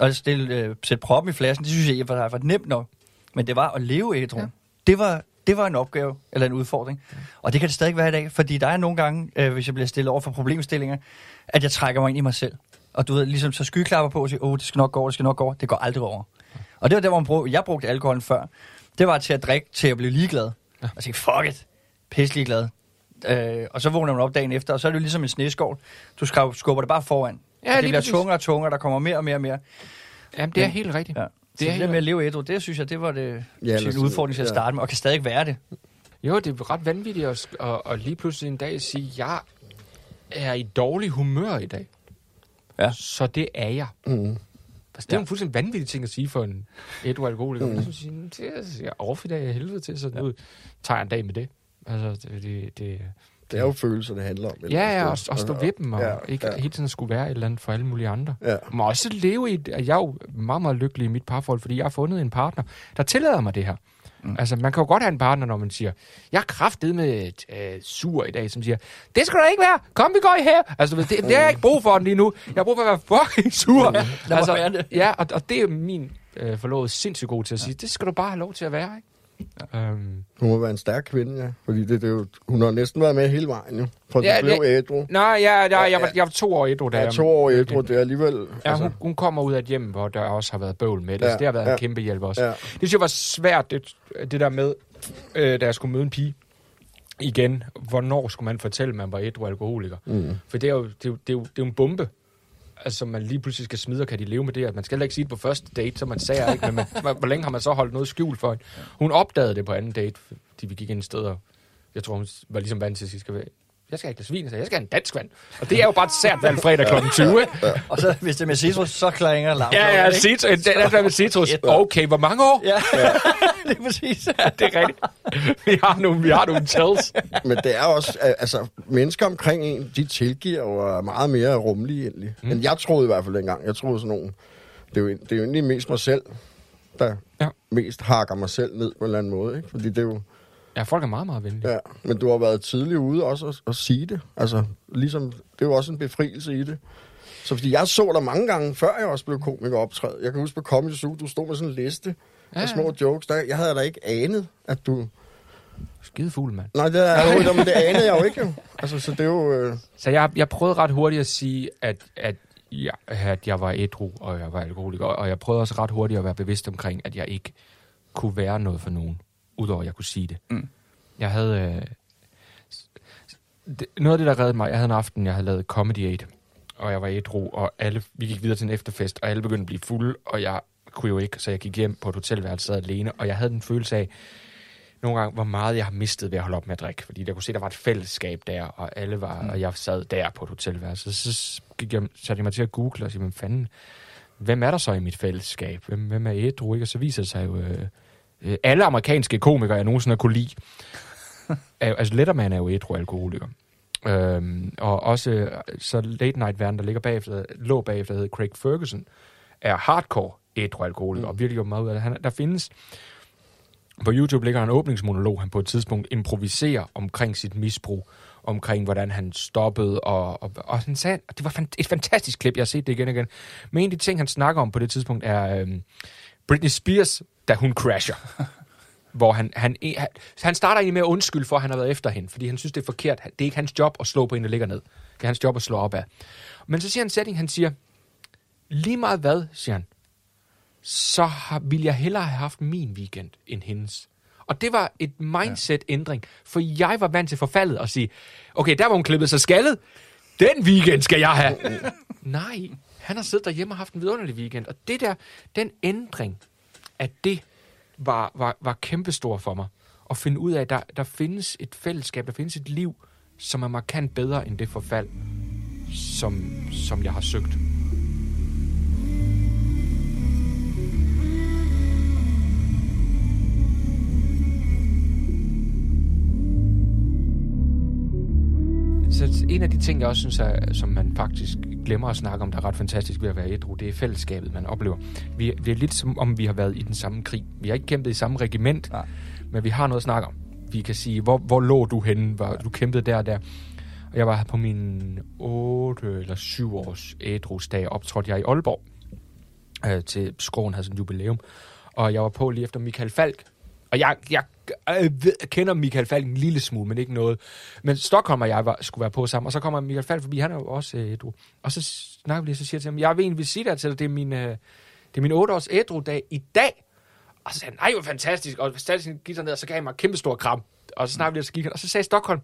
at stille, øh, sætte proppen i flasken, det synes jeg var, var nemt nok. Men det var at leve ædru. Ja. Det, var, det var en opgave, eller en udfordring. Og det kan det stadig være i dag, fordi der er nogle gange, øh, hvis jeg bliver stillet over for problemstillinger, at jeg trækker mig ind i mig selv. Og du ved, ligesom så skyklapper på og siger, åh, oh, det skal nok gå over, det skal nok gå over. Det går aldrig over. Og det var der, hvor man brug, jeg brugte alkoholen før. Det var til at drikke, til at blive ligeglad. Ja. Og tænke, fuck it, pisse ligeglad. Øh, og så vågner man op dagen efter, og så er det jo ligesom en sneskål. Du skubber det bare foran. Ja, og det bliver præcis. tungere og tungere, der kommer mere og mere og mere. Jamen, det er Men- helt rigtigt. Ja. Det så er det der helt med at leve ædru, det synes jeg, det var det Ja, ja, en sådan- udfordring til at ja. starte med, og kan stadig være det. Jo, det er ret vanvittigt at, at, at lige pludselig en dag sige, jeg er i dårlig humør i dag. Ja. Så det er jeg. Mm. Altså, det er Ja. en fuldstændig vanvittig ting at sige for en ædru alkoholiker. Mm. Mm. Det, er, det er jeg er off i dag af helvede til, så nu tager jeg en dag med det. Altså, det, det, det Det er jo følelser, det handler om. Ja, ja, og, og stå ved dem, og ja, ja, ikke ja. hele tiden skulle være et eller andet for alle mulige andre. Ja. Man må også leve i, et- jeg er jo meget, meget lykkelig i mit parforhold, fordi jeg har fundet en partner, der tillader mig det her. Mm. Altså, man kan jo godt have en partner, når man siger, jeg er kraftet med et øh, sur i dag, som siger, det skal du ikke være, kom vi går i her. Altså, det, det har jeg ikke brug for lige nu. Jeg har brug for at være fucking sur. Ja, være det. Ja, og, og det er min øh, forlovede sindssygt god til at sige, det skal du bare have lov til at være, ikke? Øhm, Hun må være en stærk kvinde, ja. Fordi det, det er jo, hun har næsten været med hele vejen, jo. For Ja, blev det- ædru. nej, ja, ja, jeg, var, jeg var to år ædru, da Ja, to år ædru, det er alligevel... Ja, altså, hun, hun kommer ud af et hjem, hvor der også har været bøvl med det, ja, så det har været ja. en kæmpe hjælp også. Ja. Ja. Det synes jeg var svært, det, det der med, øh, da jeg skulle møde en pige igen, hvornår skulle man fortælle, at man var ædru alkoholiker? Mm. For det er, jo, det, er jo, det, er jo, det er jo en bombe, altså man lige pludselig skal smide, og kan de leve med det? At man skal ikke sige det på første date, så man sagde ikke, men man, hvor- længe har man så holdt noget skjult for hende? Hun opdagede det på anden date, fordi vi gik ind et sted, og jeg tror, hun var ligesom vant til at sige, skal jeg skal ikke have svin, så jeg skal have en dansk vand. Og det er jo bare et sært valg fredag kl. 20, ikke? [LAUGHS] Og så, hvis det er med citrus, så klinger lampen. Ja, ja, citrus. Det er der med citrus. [LAUGHS] Okay, hvor mange år? Ja, det [LAUGHS] er præcis. Ja, det er rigtigt. Vi har nogle, vi har nogle tells. Men det er også, al- altså, mennesker omkring en, de tilgiver jo er meget mere rummelige egentlig. Mm. Men jeg troede i hvert fald dengang, jeg troede sådan nogen, det er jo, det er jo egentlig mest mig selv, der ja. mest hakker mig selv ned på en eller anden måde, ikke? Fordi det er jo, Ja, folk er meget, meget venlige. ja, men du har været tidlig ude også at, at sige det. Altså, ligesom, det er jo også en befrielse i det. Så fordi jeg så dig mange gange, før jeg også blev komiker optræde. Jeg kan huske på Comedy Zoo, du stod med sådan en liste Ja, ja. små jokes. Der, jeg havde da ikke anet, at du... Skide fugl, mand. Nej, det er jo men det anede jeg jo ikke. Jo. [LAUGHS] Altså, så det er jo... Øh... Så jeg, jeg prøvede ret hurtigt at sige, at, at, jeg, at jeg var ædru, og jeg var alkoholiker. Og jeg prøvede også ret hurtigt at være bevidst omkring, at jeg ikke kunne være noget for nogen, udover at jeg kunne sige det. Mm. Jeg havde... Øh, det, noget af det, der reddede mig, jeg havde en aften, jeg havde lavet Comedy 8, og jeg var ædru, og alle, vi gik videre til en efterfest, og alle begyndte at blive fulde, og jeg kunne jo ikke, så jeg gik hjem på et hotelværelse sad alene, og jeg havde den følelse af, nogle gange, hvor meget jeg har mistet ved at holde op med at drikke. Fordi jeg kunne se, der var et fællesskab der, og alle var, mm. og jeg sad der på et hotelværelse. Så gik jeg, satte jeg mig til at google og sige, hvem fanden, hvem er der så i mit fællesskab? Hvem, hvem er ædru? Ikke? Og så viser det sig jo, øh, øh, alle amerikanske komikere, jeg nogensinde har kunne lide. [LAUGHS] altså Letterman er jo ædru alkoholiker. Øhm, og også så Late Night Verden, der ligger bagefter, lå bagefter, hedder Craig Ferguson, er hardcore ædru alkoholiker, mm. og virkelig gjort meget ud af det. Han, der findes på YouTube ligger en åbningsmonolog, han på et tidspunkt improviserer omkring sit misbrug, omkring hvordan han stoppede, og, og, og han sagde, og det var et fantastisk klip, jeg har set det igen og igen. Men en af de ting, han snakker om på det tidspunkt, er øhm, Britney Spears, da hun crasher. [LAUGHS] hvor han, han, han, han starter egentlig med at undskylde for, at han har været efter hende, fordi han synes, det er forkert. Det er ikke hans job at slå på en, der ligger ned. Det er hans job at slå op af. Men så siger han en sætning, han siger, lige meget hvad, siger han, så har, ville jeg hellere have haft min weekend end hendes. Og det var et mindset-ændring, for jeg var vant til forfaldet at sige, okay, der var hun klippet sig skaldet, den weekend skal jeg have. [LAUGHS] Nej, han har siddet derhjemme og haft en vidunderlig weekend, og det der, den ændring af det, var, var, var kæmpestor for mig. At finde ud af, at der, der findes et fællesskab, der findes et liv, som er markant bedre end det forfald, som, som jeg har søgt. En af de ting, jeg også synes, er, som man faktisk glemmer at snakke om, der er ret fantastisk ved at være ædru, det er fællesskabet, man oplever. Vi, vi er lidt som om, vi har været i den samme krig. Vi har ikke kæmpet i samme regiment, Nej. men vi har noget at snakke om. Vi kan sige, hvor, hvor lå du henne? Hvor, du kæmpede der og der. Og jeg var på min 8 eller 7 års ædrusdag, optrådte jeg i Aalborg øh, til Skroen havde sådan en jubilæum. Og jeg var på lige efter Michael Falk, og jeg, jeg, jeg, jeg kender Michael Falk en lille smule, men ikke noget. Men Stockholm og jeg var, skulle være på sammen, og så kommer Michael Falk forbi, han er jo også øh, ædru. Og så snakker vi lige, så siger jeg til ham, jeg vil egentlig sige dig til dig, det er min, øh, det er min 8 års ædru-dag i dag. Og så sagde han, nej, hvor fantastisk, og stadig gik ned, og så gav han mig en kæmpe stor kram. Og så snakkede vi lige, så gik han, og så sagde Stockholm,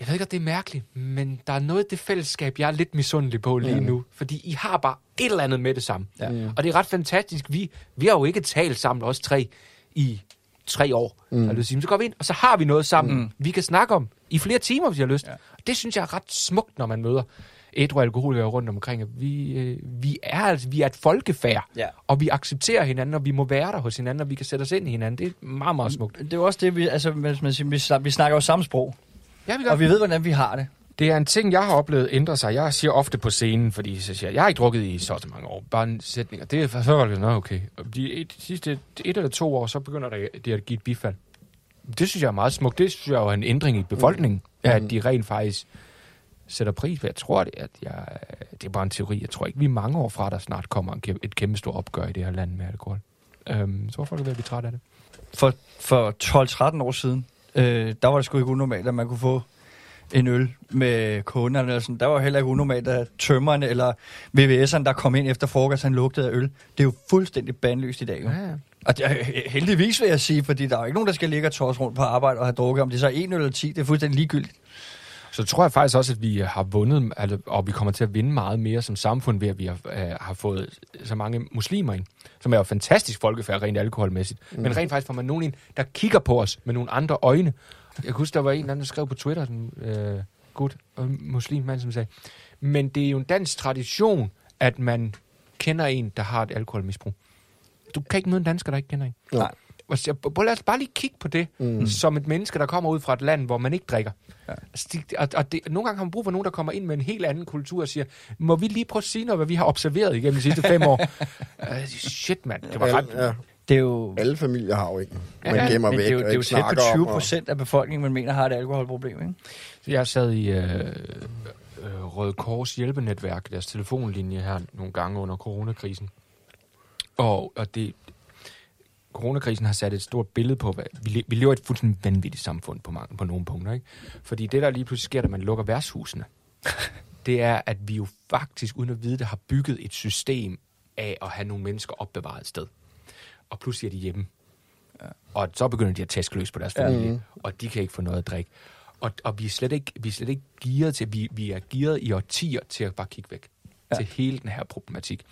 jeg ved ikke, om det er mærkeligt, men der er noget af det fællesskab, jeg er lidt misundelig på lige mm. nu. Fordi I har bare et eller andet med det samme. Ja. Og det er ret fantastisk. Vi, vi har jo ikke talt sammen, os tre, i tre år. Mm. Så, så går vi ind, og så har vi noget sammen, mm. vi kan snakke om i flere timer, hvis jeg har lyst. Ja. Det synes jeg er ret smukt, når man møder ædru alkoholikere rundt omkring. Vi, øh, vi, er altså, vi er et folkefærd, ja. og vi accepterer hinanden, og vi må være der hos hinanden, og vi kan sætte os ind i hinanden. Det er meget, meget smukt. Det er jo også det, vi, altså, man siger, vi, vi snakker jo samme sprog. Ja, vi gør. Og vi ved, hvordan vi har det. Det er en ting, jeg har oplevet ændre sig. Jeg siger ofte på scenen, fordi så siger, jeg har ikke drukket i så, så mange år. Bare en sætning. Og det er så nå, okay. Og de, de sidste et eller to år, så begynder det, det at give et bifald. Det synes jeg er meget smukt. Det synes jeg er en ændring i befolkningen, mm. at de rent faktisk sætter pris på. Jeg tror, det, at jeg, det er bare en teori. Jeg tror ikke, vi er mange år fra, der snart kommer en, et kæmpe stort opgør i det her land med alkohol. Øhm, så hvorfor er det ved at blive træt af det? For, for 12-13 år siden, øh, der var det sgu ikke unormalt, at man kunne få en øl med kunderne. Eller sådan. Der var heller ikke unormalt, at tømmerne eller VVS'eren, der kom ind efter frokost, han lugtede af øl. Det er jo fuldstændig bandløst i dag. Jo. Ja, ja. Og det er, heldigvis vil jeg sige, fordi der er ikke nogen, der skal ligge og tors rundt på arbejde og have drukket. Om det så er en eller 10, det er fuldstændig ligegyldigt. Så tror jeg faktisk også, at vi har vundet, altså, og vi kommer til at vinde meget mere som samfund ved, at vi har, øh, har fået så mange muslimer ind, som er jo fantastisk folkefærd rent alkoholmæssigt. Mm. Men rent faktisk får man nogen ind, der kigger på os med nogle andre øjne, jeg kan huske, der var en eller anden, der skrev på Twitter, sådan, øh, gut og muslim mand, som sagde, men det er jo en dansk tradition, at man kender en, der har et alkoholmisbrug. Du kan ikke møde en dansker, der ikke kender en. Nej. Lad os bare lige kigge på det, mm. som et menneske, der kommer ud fra et land, hvor man ikke drikker. Ja. Altså, det, og, og det, nogle gange har man brug for nogen, der kommer ind med en helt anden kultur og siger, må vi lige prøve at sige noget, hvad vi har observeret igennem de sidste fem år? uh, [LAUGHS] shit, mand. Det var ret... Ja det er jo... Alle familier har jo ikke. Man ja, gemmer men væk det er jo, det er jo tæt på 20 procent af befolkningen, man mener har et alkoholproblem, ikke? Så jeg sad i øh, øh, Røde Kors hjælpenetværk, deres telefonlinje her, nogle gange under coronakrisen. Og, og det, coronakrisen har sat et stort billede på, hvad vi, vi lever i et fuldstændig vanvittigt samfund på, mange, på nogle punkter. Ikke? Fordi det, der lige pludselig sker, da man lukker værtshusene, [LAUGHS] det er, at vi jo faktisk, uden at vide det, har bygget et system af at have nogle mennesker opbevaret et sted. Og pludselig er de hjemme. Og så begynder de at tæske løs på deres familie, ja. og de kan ikke få noget at drikke. Og, og vi er slet ikke, vi er slet ikke gearet til, vi, vi er gearet i årtier til at bare kigge væk ja. til hele den her problematik.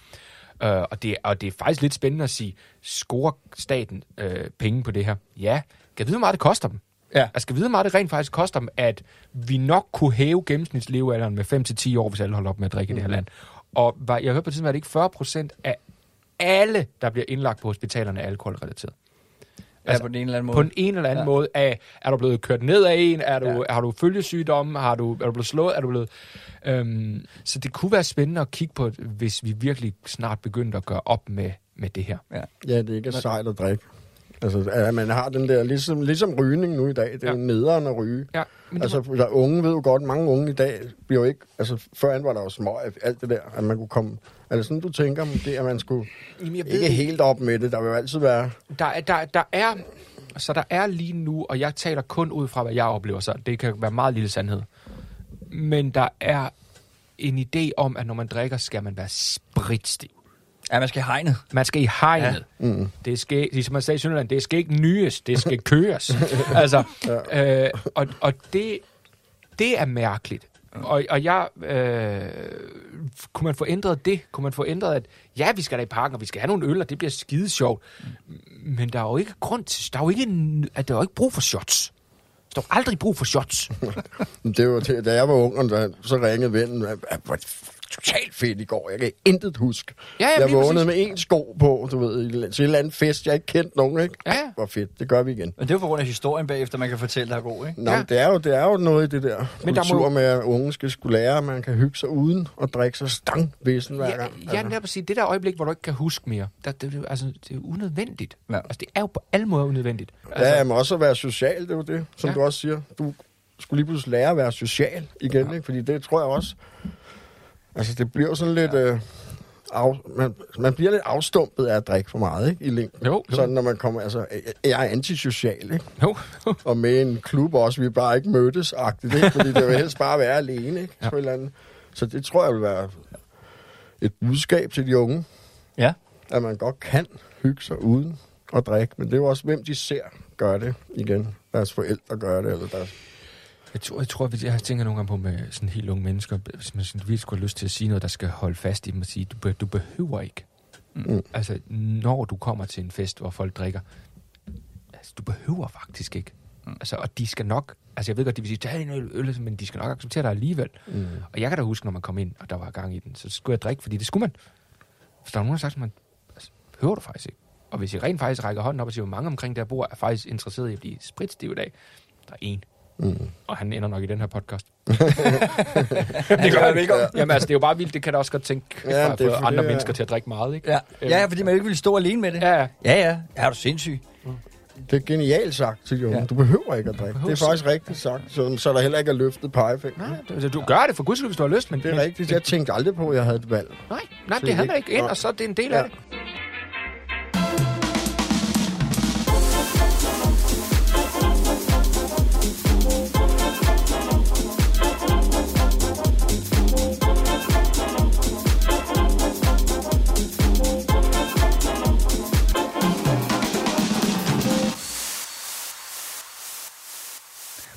Uh, og, det, og det er faktisk lidt spændende at sige, scorer staten uh, penge på det her? Ja. Kan vide, hvor meget det koster dem? Ja. Jeg skal vide, hvor meget det rent faktisk koster dem, at vi nok kunne hæve gennemsnitslevealderen med 5-10 år, hvis alle holder op med at drikke mm. i det her land. Og var, jeg hørte på tiden, at det ikke 40 procent af alle, der bliver indlagt på hospitalerne, er alkoholrelateret. Ja, på den ene eller anden måde. På en, en eller anden ja. Måde. Er, er du blevet kørt ned af en? Er du, Ja. Har du følgesygdomme? Har du, er du blevet slået? Er du blevet... Øhm, så det kunne være spændende at kigge på, hvis vi virkelig snart begyndte at gøre op med, med det her. Ja. Ja, det er ikke sejt at drikke. Altså, at man har den der, ligesom, ligesom rygning nu i dag, det er Ja. jo nederen at ryge. Ja, men Altså, der unge ved jo godt, mange unge i dag bliver jo ikke, altså førhen var der jo små, alt det der, at man kunne komme, er det sådan, du tænker måske, at man skulle Jamen, jeg ved ikke det helt op med det, der vil jo altid være, der, er- der, der er, så der er lige nu, og jeg taler kun ud fra, hvad jeg oplever, så det kan være meget lille sandhed. Men der er en idé om, at når man drikker, skal man være spritstiv. Ja, man skal hegnet. Man skal i hegnet. Ja. mm, Det skal, ligesom man sagde i Sønderland, det skal ikke nyes, det skal køres. [LAUGHS] altså, øh, og, og det, det er mærkeligt. Og, og jeg, øh, kunne man få ændret det? Kunne man få ændret, at ja, vi skal da i parken, og vi skal have nogle øl, og det bliver skide sjovt. Mm. Men der er jo ikke grund til, der er jo ikke, at der er jo ikke brug for shots. Der er jo aldrig brug for shots. [LAUGHS] det var til, da jeg var ung, og så ringede vennen, totalt fedt i går, jeg kan intet huske. Ja, ja, jeg vågnede præcis. med en sko på, du ved, i- til en eller anden fest, jeg ikke kendte nogen, ikke? Ja, ja. Hvor fedt, det gør vi igen. Men det er jo på grund af historien bagefter, man kan fortælle, der er god, ikke? Nå, Ja. det, er jo, det er jo noget i det der Men Men der kultur må- med, at unge skal skulle lære, at man kan hygge sig uden at drikke sig stangvæsen hver Ja, gang. ja netop at sige, det der øjeblik, hvor du ikke kan huske mere, der, det, det, altså, det er unødvendigt. Ja. Altså, det er jo på alle måder unødvendigt. Altså, Ja, jeg må også være social, det er jo det, som ja. du også siger. Du skulle lige pludselig lære at være social igen, ja. ikke? fordi det tror jeg også... Altså, det bliver jo sådan lidt... Ja. Øh, af, man, man bliver lidt afstumpet af at drikke for meget, ikke? I længden. Jo, jo. Sådan, når man kommer... Altså, jeg er antisocial, ikke? Jo, Og med en klub også, vi bare ikke mødtes agtigt ikke? Fordi det vil helst bare være alene, ikke? Ja. Et eller andet. Så det tror jeg vil være et budskab til de unge, Ja. at man godt kan hygge sig uden at drikke. Men det er jo også, hvem de ser gøre det igen. Deres forældre gør det, eller deres... Jeg tror, jeg, tror, jeg tænker nogle gange på med sådan helt unge mennesker, hvis man sådan virkelig skulle have lyst til at sige noget, der skal holde fast i dem og sige, du, be, du behøver ikke. Mm. Altså, når du kommer til en fest, hvor folk drikker, altså, du behøver faktisk ikke. Mm. Altså, og de skal nok, altså jeg ved godt, de vil sige, tag en øl, øl, men de skal nok acceptere dig alligevel. Mm. Og jeg kan da huske, når man kom ind, og der var gang i den, så skulle jeg drikke, fordi det skulle man. Hvis der er nogen, der sagt, man altså, behøver du faktisk ikke. Og hvis I rent faktisk rækker hånden op og siger, hvor mange omkring der bor, er faktisk interesseret i at blive spritstiv i dag, der er en. Mm. Og han ender nok i den her podcast. [LAUGHS] Det gør jeg ikke om. Jamen altså, det er jo bare vildt. Det kan da også godt tænke, Ja, ja, at det for andre det, mennesker ja. til at drikke meget, ikke? Ja. ja, ja, fordi man ikke ville stå alene med det. Ja, ja. ja. ja. Er du sindssyg? Det er genialt sagt unge. Ja. Ja. Du behøver ikke at drikke. Det er faktisk rigtigt sagt, så, så der heller ikke er løftet pegefinger. Nej, du, altså, du gør det for guds skyld, hvis du har lyst, men... Det er men- rigtigt. Jeg tænkte aldrig på, at jeg havde et valg. Nej, nej, det handler ikke- ikke ind, og så er det en del Ja. af det.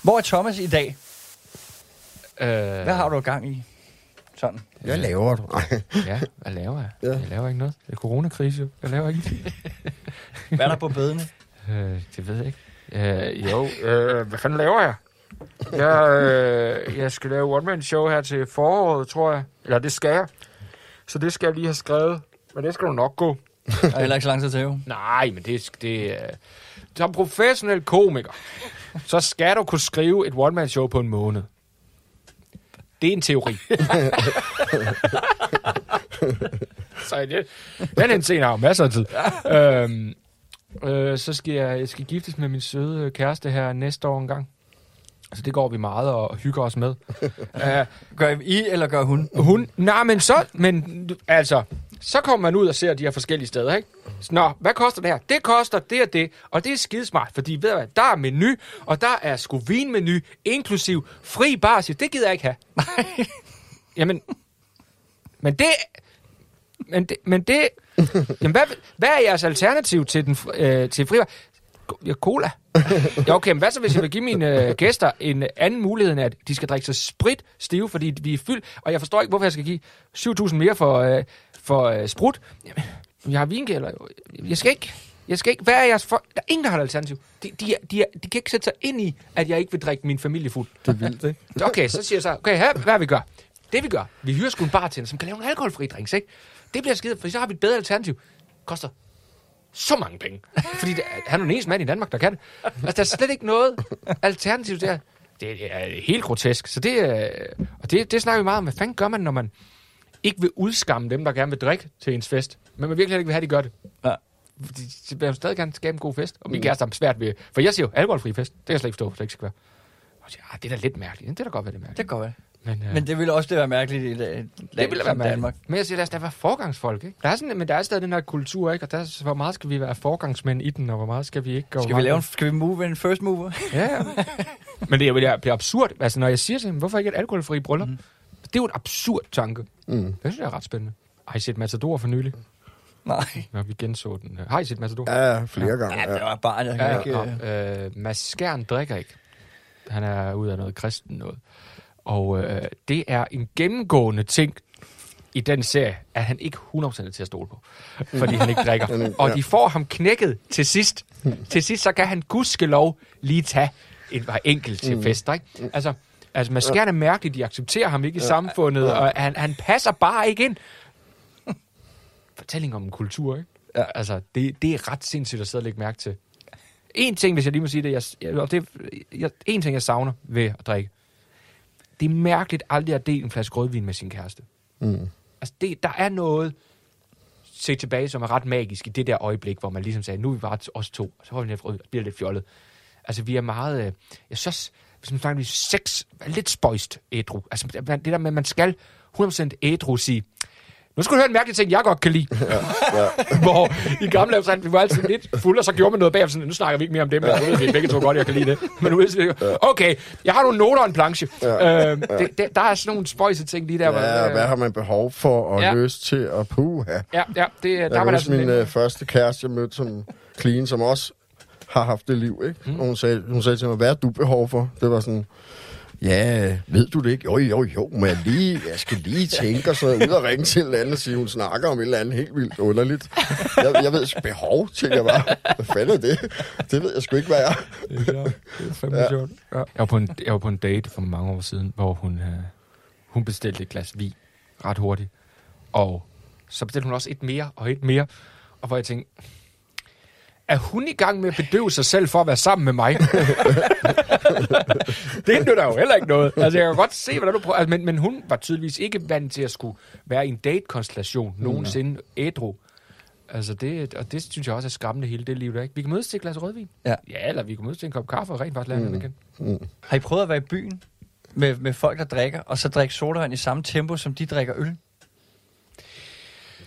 Hvor er Thomas i dag? Øh, Hvad har du gang i? Sådan. Hvad laver du? [LAUGHS] Ja, hvad laver jeg? Ja. Jeg laver ikke noget. Det er coronakrise. Jeg laver ikke [LAUGHS] Hvad er der på bedene? øh, Det ved jeg ikke. Øh, jo, øh, hvad fanden laver jeg? Jeg, øh, jeg skal lave one-man-show her til foråret, tror jeg. Eller det skal jeg. Så det skal jeg lige have skrevet. Men det skal du nok gå. Der er heller ikke så lang tid til jo. Nej, men det, det er... Som professionel komiker, så skal du kunne skrive et one-man-show på en måned. Det er en teori. [LAUGHS] så det, den henseende har jeg jo masser af tid. øhm, øh, så skal jeg, jeg skal giftes med min søde kæreste her næste år en gang. Så det går vi meget og hygger os med. uh, [LAUGHS] Gør I eller gør hun? hun, nej, men så, men altså, så kommer man ud og ser de her forskellige steder, ikke? Nå, hvad koster det her? Det koster det og det, og det er skidesmart, fordi ved du hvad, der er menu, og der er sgu vinmenu, inklusiv fri bar. Det gider jeg ikke have. [LAUGHS] Nej. Jamen, men det... Men det, men det jamen, hvad, hvad er jeres alternativ til, den, øh, til fri bar? Ja, cola. Ja, okay, men hvad så, hvis jeg vil give mine øh, gæster en anden mulighed, end at de skal drikke sig sprit stive, fordi vi er fyldt, og jeg forstår ikke, hvorfor jeg skal give 7.000 mere for, øh, for øh, sprut. Jeg har vingælder. Jeg skal ikke. Jeg skal ikke. Hvad er jeres for... Der er ingen, der har et alternativ. De, de, de, de kan ikke sætte sig ind i, at jeg ikke vil drikke min familie fuld. Det er vildt, ikke? [LAUGHS] Okay, så siger jeg så, okay, her, hvad vi gør? Det vi gør, vi hyrer sgu en bartender, som kan lave nogle alkoholfri drinks, ikke? Det bliver skide, for så har vi et bedre alternativ. Koster så mange penge. Fordi det, han er den eneste mand i Danmark, der kan det. Altså, der er slet ikke noget alternativ der. Det er helt grotesk. Så det, er- og det, det snakker vi meget om. Hvad fanden gør man, når man ikke vil udskamme dem, der gerne vil drikke til ens fest, men man virkelig ikke vil have, at de gør det? Ja. De vil jo stadig gerne skabe en god fest. Og min kæreste har svært ved... For jeg siger jo, alkoholfri fest. Det kan jeg slet ikke forstå, for det ikke skal være. Og siger, ah, det er da lidt mærkeligt. Det er da godt være, det er mærkeligt. Det kan godt være. Men, øh, Men det ville også det være mærkeligt i et land det ville være mærkeligt. Danmark. Men jeg siger, lad os da være forgangsfolk, ikke? Der er sådan, men der er stadig den her kultur, ikke? Og der er, hvor meget skal vi være forgangsmænd i den, og hvor meget skal vi ikke? Hvor Skal vi, lave en, skal vi move en first mover? Ja, ja. [LAUGHS] men det er, det er, det er absurd. Altså, når jeg siger til dem, hvorfor ikke et alkoholfri bryllup? Mm. Det er jo en absurd tanke. Mm. Det synes jeg er ret spændende. Har I set Matador for nylig? Nej. Når vi genså den. Har I set Matador? Ja, ja, flere gange. Ja, det Ja. var bare, jeg Ja, ikke... ja, øh, Mads Skjern drikker ikke. Han er ud af noget kristen noget. Og øh, det er en gennemgående ting i den serie, at han ikke 100% er til at stole på. Fordi han ikke drikker. [LAUGHS] Og ja. de får ham knækket til sidst. til sidst, så kan han gudskelov lige tage et par enkelt til fester. Ikke? Altså, altså Mads Skjern er mærkeligt. De accepterer ham ikke i samfundet, og han, han passer bare ikke ind. Fortælling om en kultur, ikke? Ja. Altså, det, det er ret sindssygt at sidde og lægge mærke til. En ting, hvis jeg lige må sige det, jeg, og det jeg, en ting, jeg savner ved at drikke. Det er mærkeligt aldrig at dele en flaske rødvin med sin kæreste. Mm. Altså, det, der er noget set tilbage, som er ret magisk i det der øjeblik, hvor man ligesom sagde, nu er vi bare os to, og så får vi lidt rød, bliver lidt fjollet. Altså, vi er meget, øh, jeg synes, man snakker sex, er lidt spøjst ædru. Altså, det der med, at man skal 100% ædru sige, nu skal du høre en mærkelig ting, jeg godt kan lide. [LAUGHS] [LAUGHS] Hvor i gamle dage, vi var altid lidt fulde, og så gjorde man noget bagefter. Sådan, nu snakker vi ikke mere om det, men jeg ved, vi begge to godt, jeg kan lide det. [LAUGHS] Men nu er det, okay, jeg har nogle noter og en planche. Ja. Øh, det, det, der er sådan nogle spøjse ting lige der. hvor- Ja, hvad har man behov for og Ja. ja. lyst til at puha? Ja, ja, det, der Jeg var kan der sådan min øh, første kæreste, jeg mødte som clean, som også har haft det liv, ikke? Mm. Og hun sagde, hun sagde til mig, hvad har du behov for? Det var sådan, ja, ved du det ikke? Jo, jo, jo, men jeg, lige, jeg skal lige tænke, og så ud og ringe til anden og sige, hun snakker om et eller andet helt vildt underligt. Jeg, jeg ved, behov, tænker jeg bare. Hvad fanden er det? Det ved jeg sgu ikke, hvad jeg er. Det er sjovt. Det er fandme ja. sjovt. Ja. Jeg, var på en, jeg var på en date for mange år siden, hvor hun, øh, hun bestilte et glas vin ret hurtigt. Og så bestilte hun også et mere og et mere. Og hvor jeg tænkte, er hun i gang med at bedøve sig selv for at være sammen med mig? [LAUGHS] det nytter jo heller ikke noget. Altså, jeg kan godt se, hvordan du prøver. Altså, men, men hun var tydeligvis ikke vant til at skulle være i en date-konstellation nogensinde ædru. Altså det, og det synes jeg også er skræmmende hele det liv der, ikke? Vi kan mødes til et glas rødvin. Ja. Ja, eller vi kan mødes til en kop kaffe og rent faktisk lære mm. igen. Har I prøvet at være i byen med, med folk, der drikker, og så drikke sodavand i samme tempo, som de drikker øl?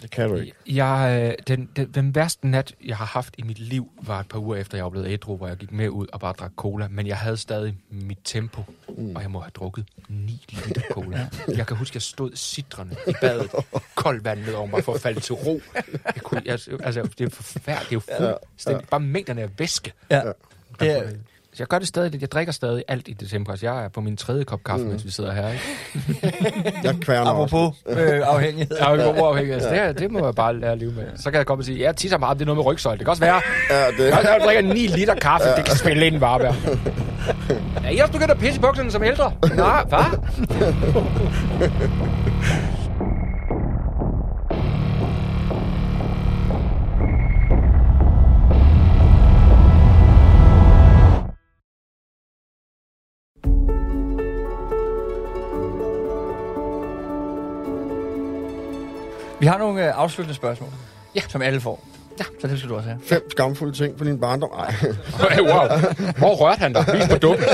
Det kan du ikke. Jeg, øh, den, den, den værste nat, jeg har haft i mit liv, var et par uger efter, jeg var blevet ædru, hvor jeg gik med ud og bare drak cola. Men jeg havde stadig mit tempo, mm. og jeg må have drukket 9 liter [LAUGHS] cola. Jeg kan huske, jeg stod sidrende i badet, [LAUGHS] koldt vand ned over mig for at falde til ro. Jeg kunne, jeg, altså, det er forfærdeligt. Det er jo fuldstændig, bare mængderne af væske. Ja. Det er, jeg gør det stadig lidt. Jeg drikker stadig alt i det tempo. Altså, jeg er på min tredje kop kaffe, mm. mens vi sidder her. Ikke? [LAUGHS] Jeg kværner også. apropos øh, afhængighed. Ja, vi går uafhængigt. Altså, det, det må jeg bare lære at leve med. Så kan jeg komme og sige, ja, jeg tisser meget, det er noget med rygsøjle. Det kan også være, Ja, det, jeg drikker 9 liter kaffe, det kan spille ind være. [LAUGHS] Er I også begyndt at pisse i bukserne som ældre? Nej, hvad? [LAUGHS] Vi har nogle øh, afsluttende spørgsmål, Ja. som alle får. Ja. Så det skal du også have. fem skamfulde ting for din barndom. Ej. Hey, wow. Hvor rørte han dig? Vis på dukken.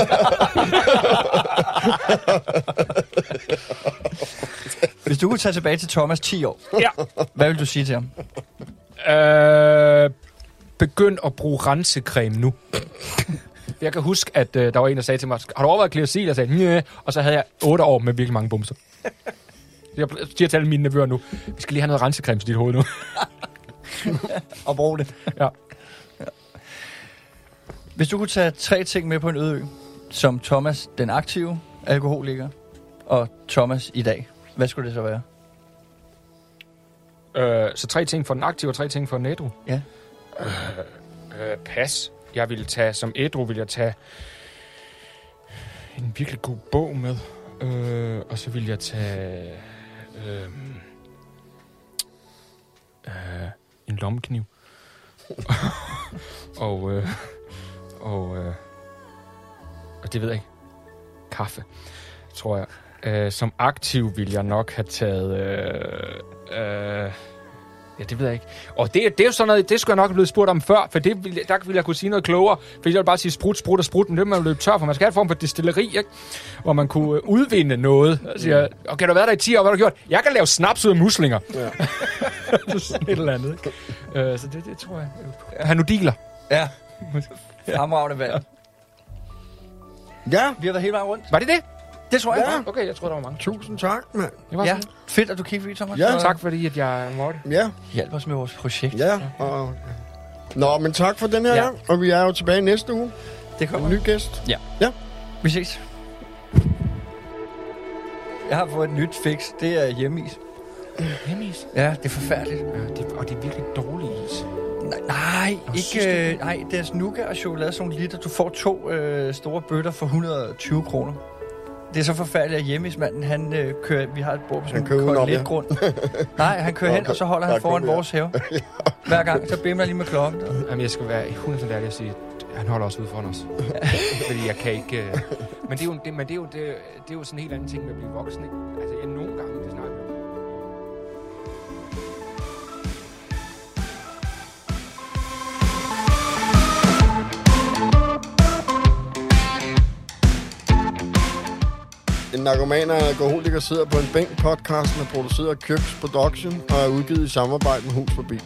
Hvis du kunne tage tilbage til Thomas 10 år, Ja. hvad vil du sige til ham? Øh, begynd at bruge rensekreme nu. Jeg kan huske, at øh, der var en, der sagde til mig, har du overvejet Clearasil? Jeg sagde, nej. Og så havde jeg 8 år med virkelig mange bumser. Jeg siger til alle mine nevøer nu, vi skal lige have noget rensekreme til dit hoved nu. [LAUGHS] Og bruge det. Ja. Hvis du kunne tage tre ting med på en øde ø, som Thomas, den aktive alkoholiker, og Thomas i dag, hvad skulle det så være? Øh, så tre ting for den aktive, og tre ting for den ædru. Ja. Øh, øh, pas. Jeg vil tage, som ædru vil jeg tage en virkelig god bog med. Øh, og så vil jeg tage øh, øh, en lommekniv. [LAUGHS] og, øh, og, øh, og det ved jeg ikke. Kaffe, tror jeg. Øh, som aktiv vil jeg nok have taget... Øh, øh, Ja, det ved jeg ikke. Og det, det er jo sådan noget, det skulle jeg nok have blevet spurgt om før, for det, ville- der ville jeg kunne sige noget klogere. For jeg vil bare sige sprut, sprut og sprut, men det man løbe tør for. Man skal have en form for destilleri, ikke? Hvor man kunne øh, udvinde noget. Og siger, okay, du har været der i 10 år, hvad har du gjort? Jeg kan lave snaps ud af muslinger. Ja. [LAUGHS] Sådan et eller andet, ikke? Øh, så det, det tror jeg. Han nu dealer. Ja. Fremragende valg. Ja, Vi har været hele vejen rundt. Var det det? Det tror jeg. Ja. Okay, jeg tror der var mange. tusind tak, mand. Det var Ja, sådan. fedt, at du kiggede forbi, Thomas. Ja. Tak fordi, at jeg måtte. Ja, Hjælp os med vores projekt. ja. Og... Nå, men tak for den her Ja. gang, og vi er jo tilbage næste uge. Det kommer. En ny gæst. Vi ses. Jeg har fået et nyt fix. Det er hjemmeis. Hjemmeis. Ja, det er forfærdeligt. Ja, det, og det er virkelig dårlig is. Nej, nej Nå, synes ikke... Øh, nej, det er nougat og chokolade, sådan liter. Du får to øh, store bøtter for 120 kroner. Det er så forfærdeligt, at hjemmeismanden, han øh, kører... Vi har et bord på sådan Han kører en ja. grund. Nej, han kører hen, og så holder han Der foran ja. vores have. [LAUGHS] Hver gang, så bimler jeg lige med klokken. Jamen, jeg skal være 100% ærlig at sige, at han holder også ude foran os. [LAUGHS] Fordi jeg kan ikke... øh, Men, det er, jo, det, men det, er jo, det, det er jo sådan en helt anden ting med at blive voksen, ikke? Altså, jeg nogle gange, det snakker En narkomaner og alkoholiker sidder på en bænk. Podcasten er produceret af Købs Production og er udgivet i samarbejde med Hus Forbi.